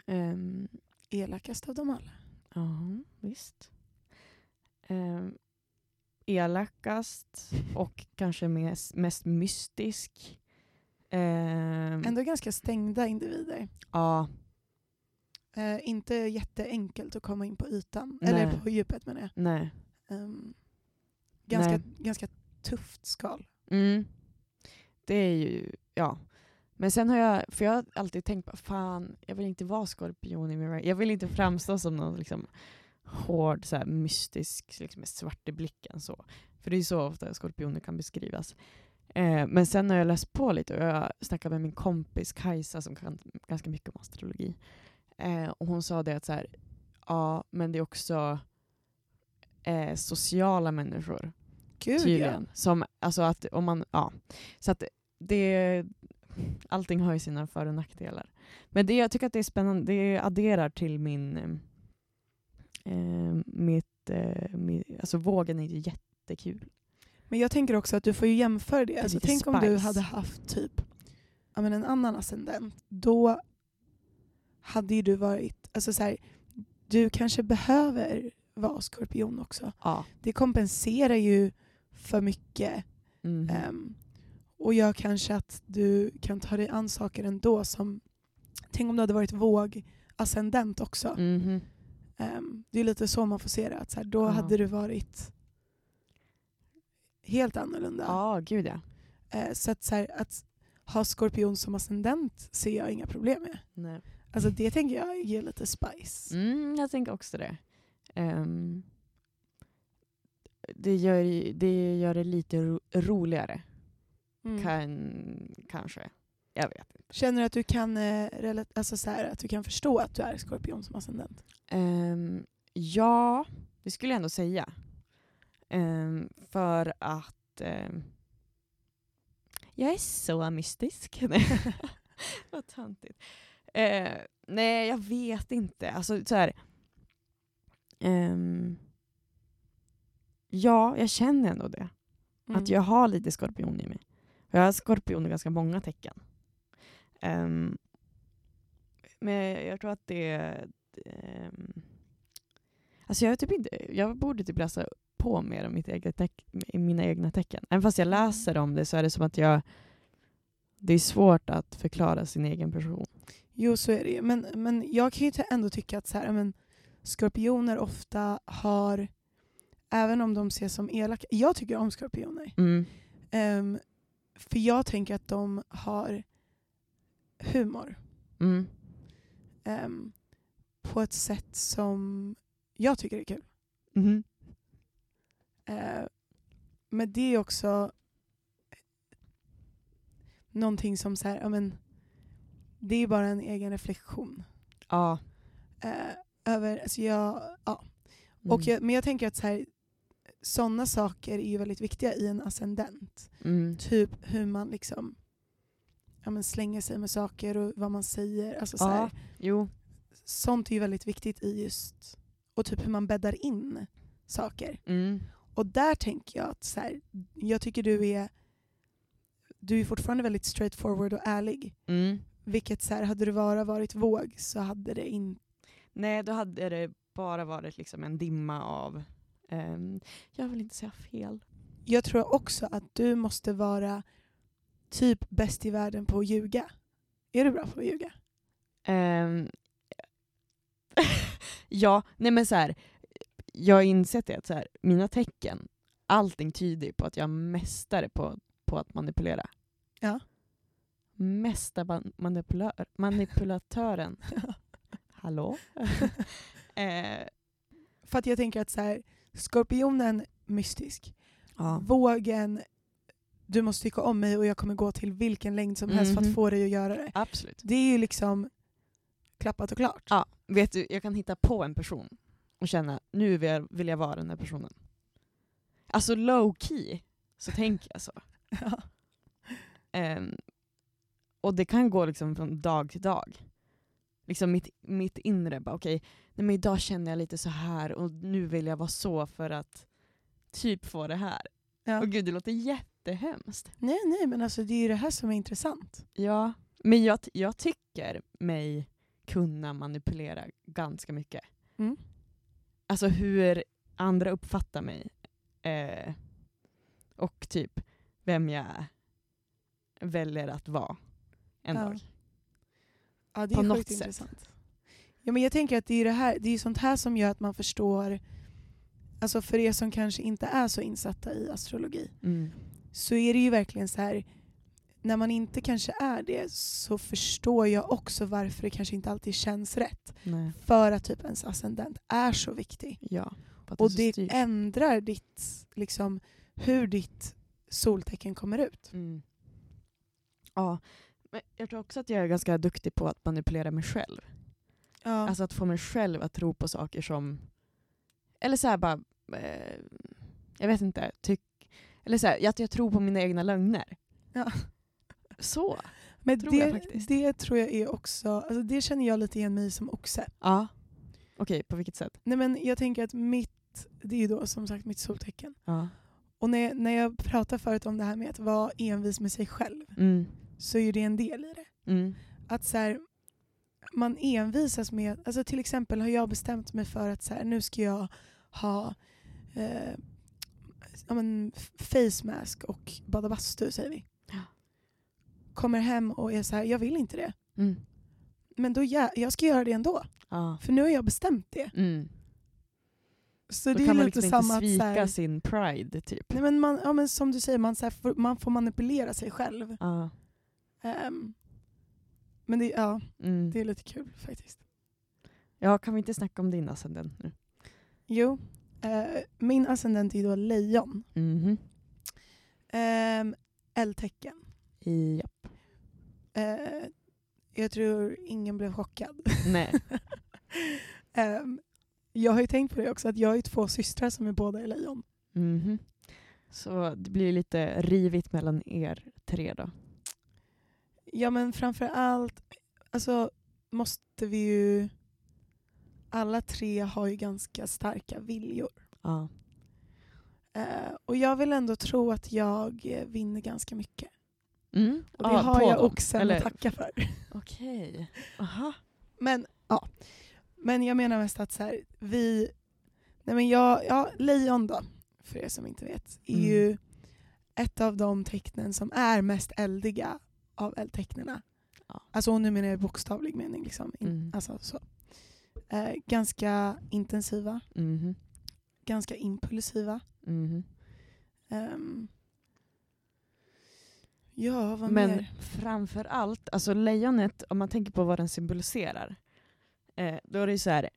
Ehm, Elakast av dem alla. Ja, visst. Ehm, elakast och kanske mest, mest mystisk. Ehm, Ändå ganska stängda individer. ja, Eh, inte jätteenkelt att komma in på ytan. Nej. Eller på djupet menar jag. nej. Ehm, ganska, Nej. ganska tufft skal. Mm. Det är ju, ja. Men sen har jag, för jag har alltid tänkt på, fan, jag vill inte vara skorpion i min ri- Jag vill inte framstå som någon liksom hård, så här, mystisk, liksom, med svart i blicken. Så. För det är ju så ofta skorpioner kan beskrivas. Eh, men sen har jag läst på lite och jag snackade med min kompis Kajsa som kan ganska mycket om astrologi. Eh, och hon sa det att så här, ja, men det är också eh, sociala människor Gud tydligen. Som, alltså att om man, ja. Så att det, allting har ju sina för och nackdelar. Men det, jag tycker att det är spännande, det adderar till min, eh, mitt, eh, mi, alltså vågen är ju jättekul. Men jag tänker också att du får ju jämföra det. är Alltså, tänk om du spice. hade haft typ ja, men en annan ascendent. Då hade ju du varit... Alltså så här, du kanske behöver vara skorpion också. Ja. Det kompenserar ju för mycket Mhm. ehm, och gör kanske att du kan ta dig an saker ändå. Som, tänk om du hade varit våg-ascendent också. Mhm. Ehm, det är lite så man får se det. Att så här, då Ja. hade du varit helt annorlunda. Ja, gud ja. Eh, så att, så här, att ha skorpion som ascendent ser jag inga problem med. Nej. Alltså det tänker jag ger lite spice. Mm, jag tänker också det. Ehm, det, gör, det gör det lite ro, roligare, Mm. kan, kanske. Jag vet inte. Känner du att du kan, eh, alltså så här, att du kan förstå att du är skorpion som ascendent? Ehm, ja, det skulle jag ändå säga. Ehm, för att ehm, jag är så mystisk. Vad töntigt. Eh, nej, jag vet inte. Alltså, så här, ehm, ja, jag känner ändå det. Mm. Att jag har lite skorpion i mig. Jag har skorpion i ganska många tecken. Um, men jag tror att det... Um, alltså jag, typ inte, jag borde typ läsa på mer om mitt eget teck, mina egna tecken. Även fast jag mm. läser om det så är det som att jag... Det är svårt att förklara sin egen person. Jo, så är det ju. Men, men jag kan ju ändå tycka att så här, men, skorpioner ofta har, även om de ses som elaka, jag tycker om skorpioner. Mm. Um, för jag tänker att de har humor. Mm. Um, på ett sätt som jag tycker är kul. Mm. Uh, men det är också någonting som så här, men, det är bara en egen reflektion. Ja. Uh, över, alltså jag, ja. Mm. Och jag, men jag tänker att så här, sådana saker är ju väldigt viktiga i en ascendent. Mm. Typ hur man liksom ja, men slänger sig med saker och vad man säger. Alltså, så här, jo. Sånt är ju väldigt viktigt i just, och typ hur man bäddar in saker. Mm. Och där tänker jag att så här, jag tycker du är du är fortfarande väldigt straightforward och ärlig. Mm. Vilket så här, hade du bara varit våg så hade det inte... Nej, då hade det bara varit liksom en dimma av Um, jag vill inte säga fel. Jag tror också att du måste vara typ bäst i världen på att ljuga. Är du bra på att ljuga? Um, ja, nej men så här, jag har insett det att så här, mina tecken, allting tyder på att jag är mästare på, på att manipulera. Ja. Manipulör, manipulatören. Hallå? eh, För att jag tänker att så här, Skorpionen, mystisk. Ja. Vågen, du måste tycka om mig och jag kommer gå till vilken längd som helst mm för att mhm. få dig att göra det. Absolut. Det är ju liksom klappat och klart. Ja, vet du, jag kan hitta på en person och känna nu vill jag, vill jag vara den här personen. Alltså low key så tänker jag så. Ja. Um, och det kan gå liksom från dag till dag. Liksom mitt, mitt inre bara okej, okay, nej men idag känner jag lite så här och nu vill jag vara så för att typ få det här. Ja. Och gud, det låter jättehemskt. Nej, nej, men alltså det är ju det här som är intressant. Ja, men jag, jag tycker mig kunna manipulera ganska mycket. Mm. Alltså hur andra uppfattar mig. Eh, och typ vem jag väljer att vara en ja. dag. Ja, det är På sjukt intressant. Ja, men jag tänker att det är, det, här, det är sånt här som gör att man förstår, alltså för er som kanske inte är så insatta i astrologi, mm. så är det ju verkligen så här när man inte kanske är det så förstår jag också varför det kanske inte alltid känns rätt. Nej. För att typ ens ascendent är så viktig. Ja, och det styrt. ändrar ditt, liksom, hur ditt soltecken kommer ut. Mm. Ja, men jag tror också att jag är ganska duktig på att manipulera mig själv. Ja. Alltså att få mig själv att tro på saker som... Eller så bara... Eh, jag vet inte. Tyck, eller så här, att jag tror på mina egna lögner. Ja. Så Men tror det, jag faktiskt. Det tror jag är också... Alltså det känner jag lite igen mig som oxe. Ja. Okej, okay, på vilket sätt? Nej men jag tänker att mitt... Det är ju då som sagt mitt soltecken. Ja. Och när, när jag pratade förut om det här med att vara envis med sig själv mm. så är det en del i det. Mm. Att så här, man envisas med, alltså till exempel har jag bestämt mig för att så här, nu ska jag ha eh, ja, men, face mask och bada bastu säger vi. Ja. Kommer hem och är så här, jag vill inte det. Mm. Men då jag, jag ska göra det ändå. Ja. För nu har jag bestämt det. Mm. Så Då det kan man liksom inte svika här, sin pride typ. Nej, men man, ja, men som du säger, man, så här, man får manipulera sig själv. Ja. Um, men det, ja, mm. det är lite kul faktiskt. Ja, kan vi inte snacka om din ascendent nu? Jo, eh, min ascendent är då lejon. Mm -hmm. eh, L-tecken. Japp. Eh, jag tror ingen blev chockad. Nej. eh, jag har ju tänkt på det också, att jag har två systrar som är båda är lejon. -hmm. Så det blir lite rivigt mellan er tre då? Ja men framför allt alltså, måste vi ju... Alla tre har ju ganska starka viljor. Ja. Uh, och jag vill ändå tro att jag vinner ganska mycket. Mm. Och det Ah, har jag dem, oxen eller? att tacka för. Okej. Aha. Men, ja. men jag menar mest att så här, vi... Nej men jag, ja, lejon då, för er som inte vet, är Mm. ju ett av de tecknen som är mest eldiga av eldtecknena. Ja. Alltså och nu menar jag i bokstavlig mening. Liksom. In, Mm. alltså, så. Eh, ganska intensiva, Mhm. ganska impulsiva. Mhm. Ehm, ja, vad Men mer? framför allt, alltså lejonet, om man tänker på vad den symboliserar, eh, då är det ju så här,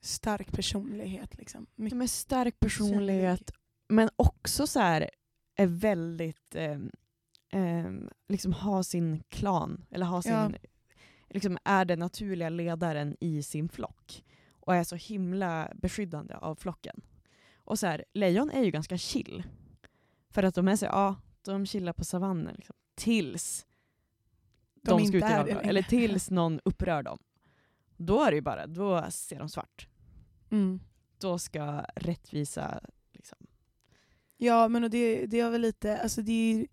Stark personlighet. Liksom. Mycket med stark personlighet, men också så här är väldigt, eh, eh, liksom ha sin klan, eller ha sin, Ja. liksom är den naturliga ledaren i sin flock. Och är så himla beskyddande av flocken. Och så här, lejon är ju ganska chill. För att de är så, ja, de chillar på savannen liksom, tills De de, ska ut i längre. eller tills någon upprör dem. Då är det ju bara, då ser de svart. Mm. Då ska rättvisa liksom. Ja, men och det, det är väl lite, alltså det är ju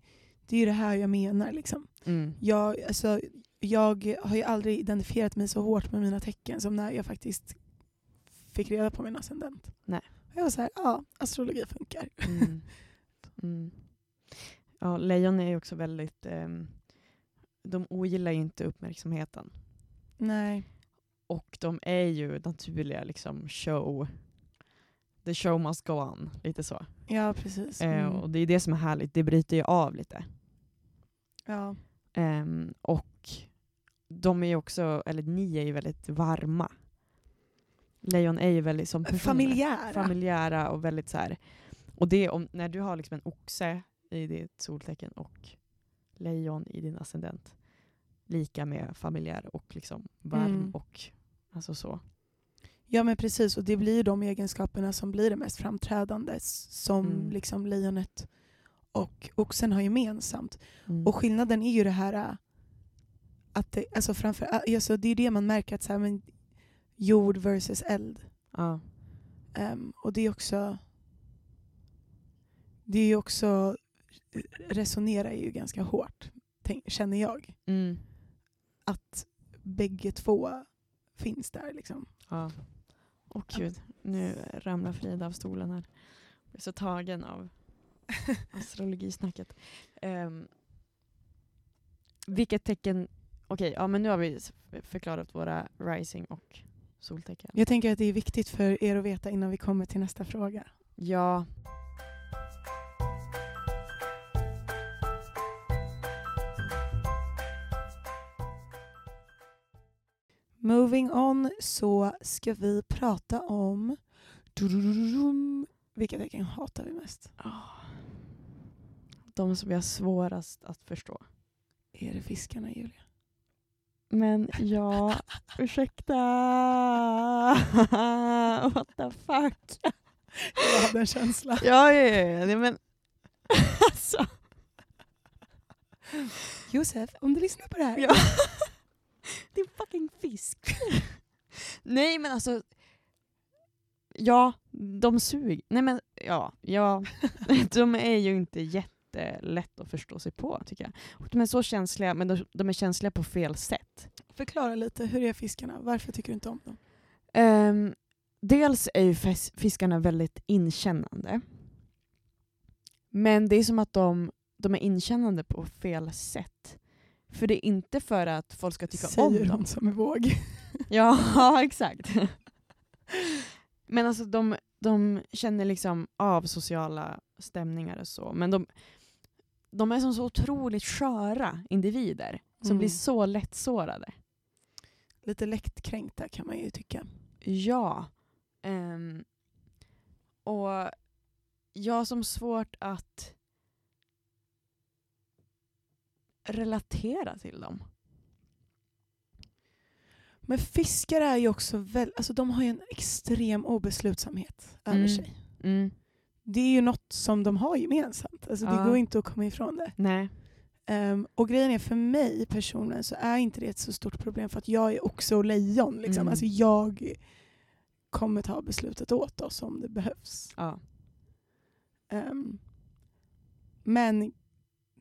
det, är ju det här jag menar. Liksom. Mm. Jag, alltså, jag har ju aldrig identifierat mig så hårt med mina tecken som när jag faktiskt fick reda på min ascendent. Nej. Jag var så här, ja, astrologi funkar. Mm. Mm. Ja, lejon är ju också väldigt, ehm, de ogillar ju inte uppmärksamheten. Nej. Och de är ju naturliga liksom show, the show must go on, lite så. Ja, precis. Eh, Mm. och det är det som är härligt, det bryter ju av lite. ja. Ehm, och de är ju också, eller ni är ju väldigt varma. Lejon är ju väldigt som personer. Familjära. Familjära och väldigt så här. Och det om, när du har liksom en oxe i ditt soltecken och lejon i din ascendent. Lika med familjär och liksom varm Mm. och alltså så. Ja men precis, och det blir de egenskaperna som blir det mest framträdande som Mm. liksom lejonet och oxen har gemensamt. Mm. Och skillnaden är ju det här äh, att det, alltså framför, äh, alltså det är det man märker att så här, men jord versus eld. ja. Ehm, och det är också det är ju också resonerar ju ganska hårt, tänk, känner jag. Mm. Att bägge två finns där liksom. ja. Åh gud, nu ramlar Frida av stolen här. Jag är så tagen av astrologisnacket. Um, vilket tecken, okej, ja men nu har vi förklarat våra rising och soltecken. Jag tänker att det är viktigt för er att veta innan vi kommer till nästa fråga. Ja. Moving on så ska vi prata om vilka tecken hatar vi mest? Ah. De som vi har svårast att förstå. Är det fiskarna Julia? Men ja, ursäkta. What the fuck. Jag hade en känsla. Ja, ja, ja, ja. Men alltså. Josef, om du lyssnar på det här. Ja. Din fucking fisk. Nej men alltså. Ja, de suger. Nej men ja, ja. De är ju inte jättelätt att förstå sig på tycker jag. Och De är så känsliga, men de, de är känsliga på fel sätt. Förklara lite, hur är fiskarna? Varför tycker du inte om dem? Ehm, dels är ju fis- fiskarna väldigt inkännande. Men det är som att de, de är inkännande på fel sätt. För det är inte för att folk ska tycka Säger om dem. som är våg. Ja, exakt. Men alltså de, de känner liksom av sociala stämningar och så. Men de, de är som så otroligt sköra individer som Mm. blir så lättsårade. Lite lättkränkta kan man ju tycka. Ja. Ehm, och jag har som svårt att relatera till dem. Men fiskar är ju också väl, alltså de har ju en extrem obeslutsamhet över Mm. sig. Mm. Det är ju något som de har gemensamt. Alltså Ja. Det går inte att komma ifrån det. Nej. Ehm, och grejen är för mig personligen så är inte det ett så stort problem för att jag är också lejon. Liksom. Mm. Alltså jag kommer ta beslutet åt oss om det behövs. Ja. Ehm, men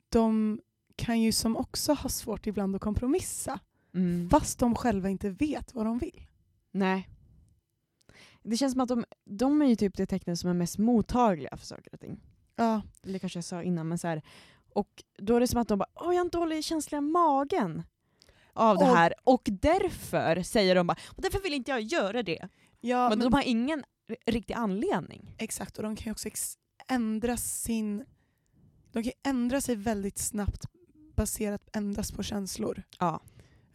de kan ju som också ha svårt ibland att kompromissa. Mm. Fast de själva inte vet vad de vill. Nej. Det känns som att de, de är ju typ det tecknet som är mest mottagliga för saker och ting. Ja, Eller kanske jag sa innan, men så här. Och då är det som att de bara Åh, jag har en dålig känsla i magen av det Och- här. Och därför säger de bara och därför vill inte jag göra det. ja men men, de har ingen riktig anledning. exakt. Och de kan ju också ändra sin... De kan ändra sig väldigt snabbt baserat endast på känslor. Ja.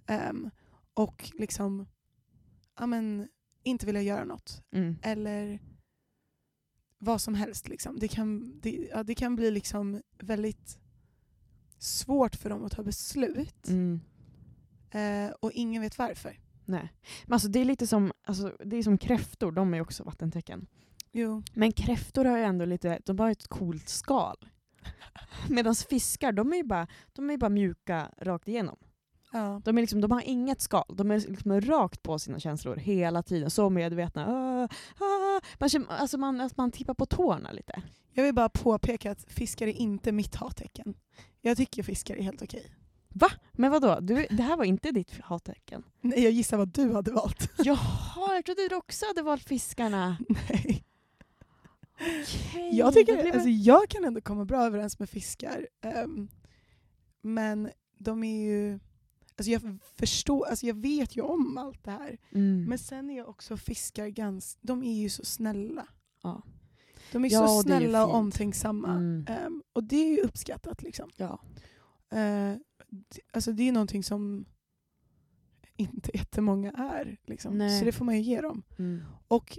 Ehm, och liksom ja, men, inte vilja göra något. Mm. Eller vad som helst. Liksom. Det, kan, det, ja, det kan bli liksom väldigt svårt för dem att ta beslut. Mm. Eh, och ingen vet varför. Nej. Men alltså det är lite som, alltså, det är som kräftor, de är också vattentecken. Jo. Men kräftor har ju ändå lite, de har ett coolt skal. Medan fiskar, de är ju bara, de är ju bara mjuka rakt igenom. Ja. De, är liksom, de har inget skal, de är liksom rakt på sina känslor hela tiden. Så medvetna. Ah, ah. Man, känner- alltså man, att man tippar på tårna lite. Jag vill bara påpeka att fiskar är inte mitt hattecken. Jag tycker fiskar är helt okej. Va? Men vadå? Du, det här var inte ditt hattecken? Nej, jag gissar vad du hade valt. Jaha, jag trodde du också hade valt fiskarna. Nej. Okej, Jag, tycker, blev- alltså, jag kan ändå komma bra överens med fiskar. ehm, men de är ju... Alltså jag förstår, alltså jag vet ju om allt det här. Mm. Men sen är också fiskar ganska, de är ju så snälla. Ja. De är Ja, så det är snälla och omtänksamma. Mm. Ehm, och det är ju uppskattat liksom. Ja. D- alltså det är någonting som inte jättemånga är. Liksom. Nej. Så det får man ju ge dem. Mm. Och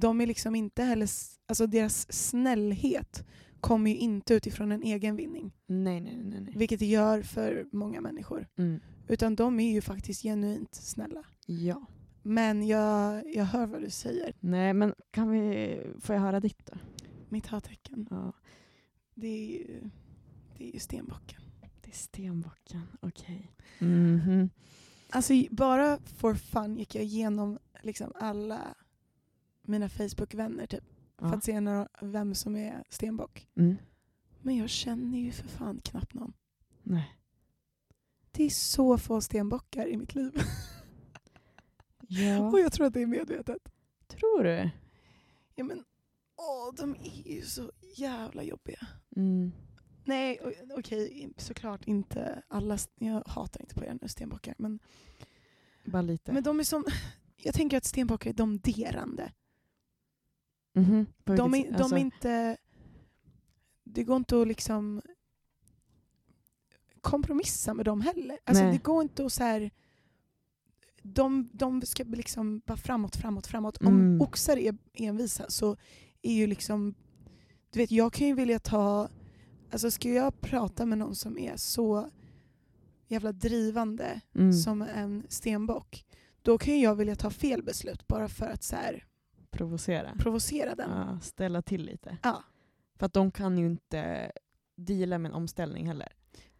de är liksom inte heller, alltså deras snällhet kommer ju inte utifrån en egen vinning. Nej, nej, nej. nej. Vilket det gör för många människor. Mm. Utan de är ju faktiskt genuint snälla. Ja. Men jag, jag hör vad du säger. Nej, men kan vi... Får jag höra ditt då? Mitt hattecken, Ja. det är ju, det är ju stenbocken. Det är stenbocken, okej. Mhm. Alltså i- bara for fun gick jag igenom liksom alla mina Facebook-vänner typ, för Ja. att se några, vem som är stenbock. Mm. Men jag känner ju för fan knappt någon. Nej. Det är så få stenbockar i mitt liv. Ja. Och jag tror att det är medvetet. Tror du? Ja, men, åh, de är ju så jävla jobbiga. Mm. Nej, okej, såklart inte alla. Jag hatar inte på er nu, stenbockar. Men, Bara lite. men de är som... Jag tänker att stenbockar är domderande. Mhm. På De är, de Alltså- är inte... Det går inte att liksom kompromissa med dem heller. Alltså, Nej. det går inte att så här... De, de ska liksom bara framåt, framåt, framåt. Om Mm. oxar är envisa så är ju liksom... Du vet, jag kan ju vilja ta... Alltså ska jag prata med någon som är så jävla drivande Mm. som en stenbock, då kan ju jag vilja ta fel beslut bara för att så här, Provocera. provocera den. Ja, ställa till lite. Ja. För att de kan ju inte deala med en omställning heller.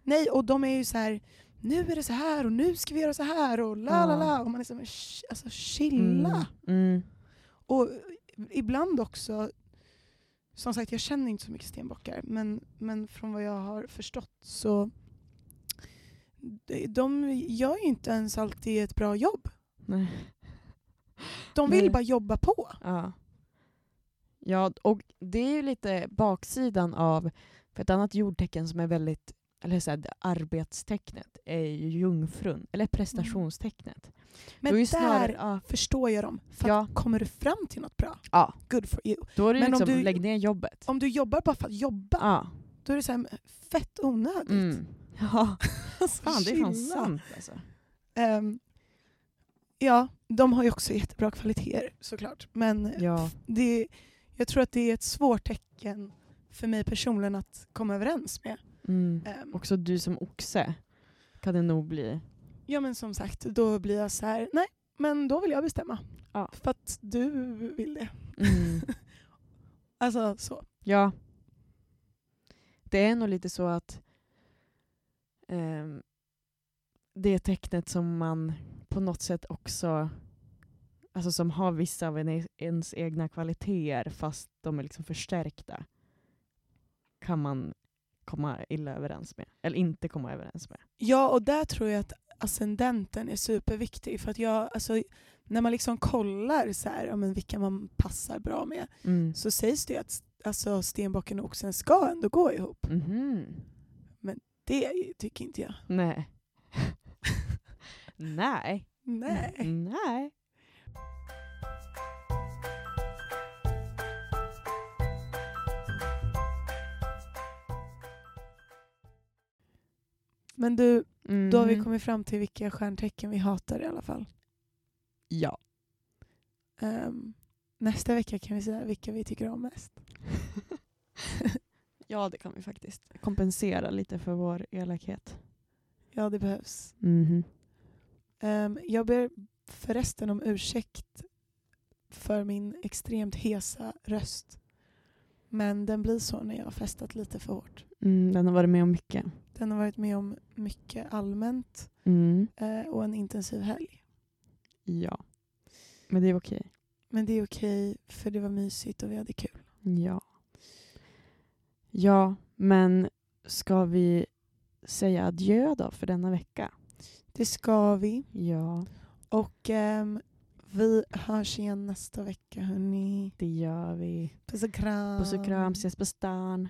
Nej, och de är ju så här. nu är det så här och nu ska vi göra så här och la la la. Och man är så här, alltså chilla. Mm. Mm. Och ibland också, som sagt jag känner inte så mycket stenbockar, men, men från vad jag har förstått så de- de gör ju inte ens alltid ett bra jobb. Nej. De vill Nej. bara jobba på. Ja. ja, och det är ju lite baksidan av, för ett annat jordtecken som är väldigt, eller så här, arbetstecknet är ju jungfrun, eller prestationstecknet. Men Då är ju där snarare- ja, förstår jag dem. För Ja. kommer du fram till något bra, ja, good for you. då är det Men om liksom, du- lägg ner jobbet. Om du jobbar bara för att jobba, Ja. då är det så här, fett onödigt. Mm. Ja, Alltså, fan det är fan sant alltså. Ehm, ja, de har ju också jättebra kvaliteter såklart. Men Ja. det, jag tror att det är ett svårt tecken för mig personligen att komma överens med. Mm. Ehm, Också du som oxe kan det nog bli. ja men som sagt, då blir jag så här, nej men då vill jag bestämma. Ja. För att du vill det. Mm. Alltså så. Ja. Det är nog lite så att ehm, det tecknet som man på något sätt också alltså som har vissa av en, ens egna kvaliteter fast de är liksom förstärkta kan man komma illa överens med. Eller inte komma överens med. Ja, och där tror jag att ascendenten är superviktig. För att jag, alltså, när man liksom kollar så här, ja, men vilka man passar bra med Mm. så sägs det ju att alltså, stenbocken och oxen ska ändå gå ihop. Mhm. Det tycker inte jag. Nej. Nej. Nej. Nej. Men du, då har vi Mhm. kommit fram till vilka stjärntecken vi hatar i alla fall. Ja. Ehm, nästa vecka kan vi säga vilka vi tycker om mest. ja, det kan vi faktiskt. Kompensera lite för vår elakhet. Ja, det behövs. Mhm. Ehm, jag ber förresten om ursäkt för min extremt hesa röst. Men den blir så när jag har festat lite för hårt. Mm, den har varit med om mycket. Den har varit med om mycket allmänt Mm. eh, och en intensiv helg. Ja. Men det är okej. Men det är okej för det var mysigt och vi hade kul. Ja. Ja, men ska vi säga adjö då för denna vecka? Det ska vi. Ja, Och ehm, vi hörs igen nästa vecka hörni. det gör vi. Puss och kram. Puss och kram, ses på stan.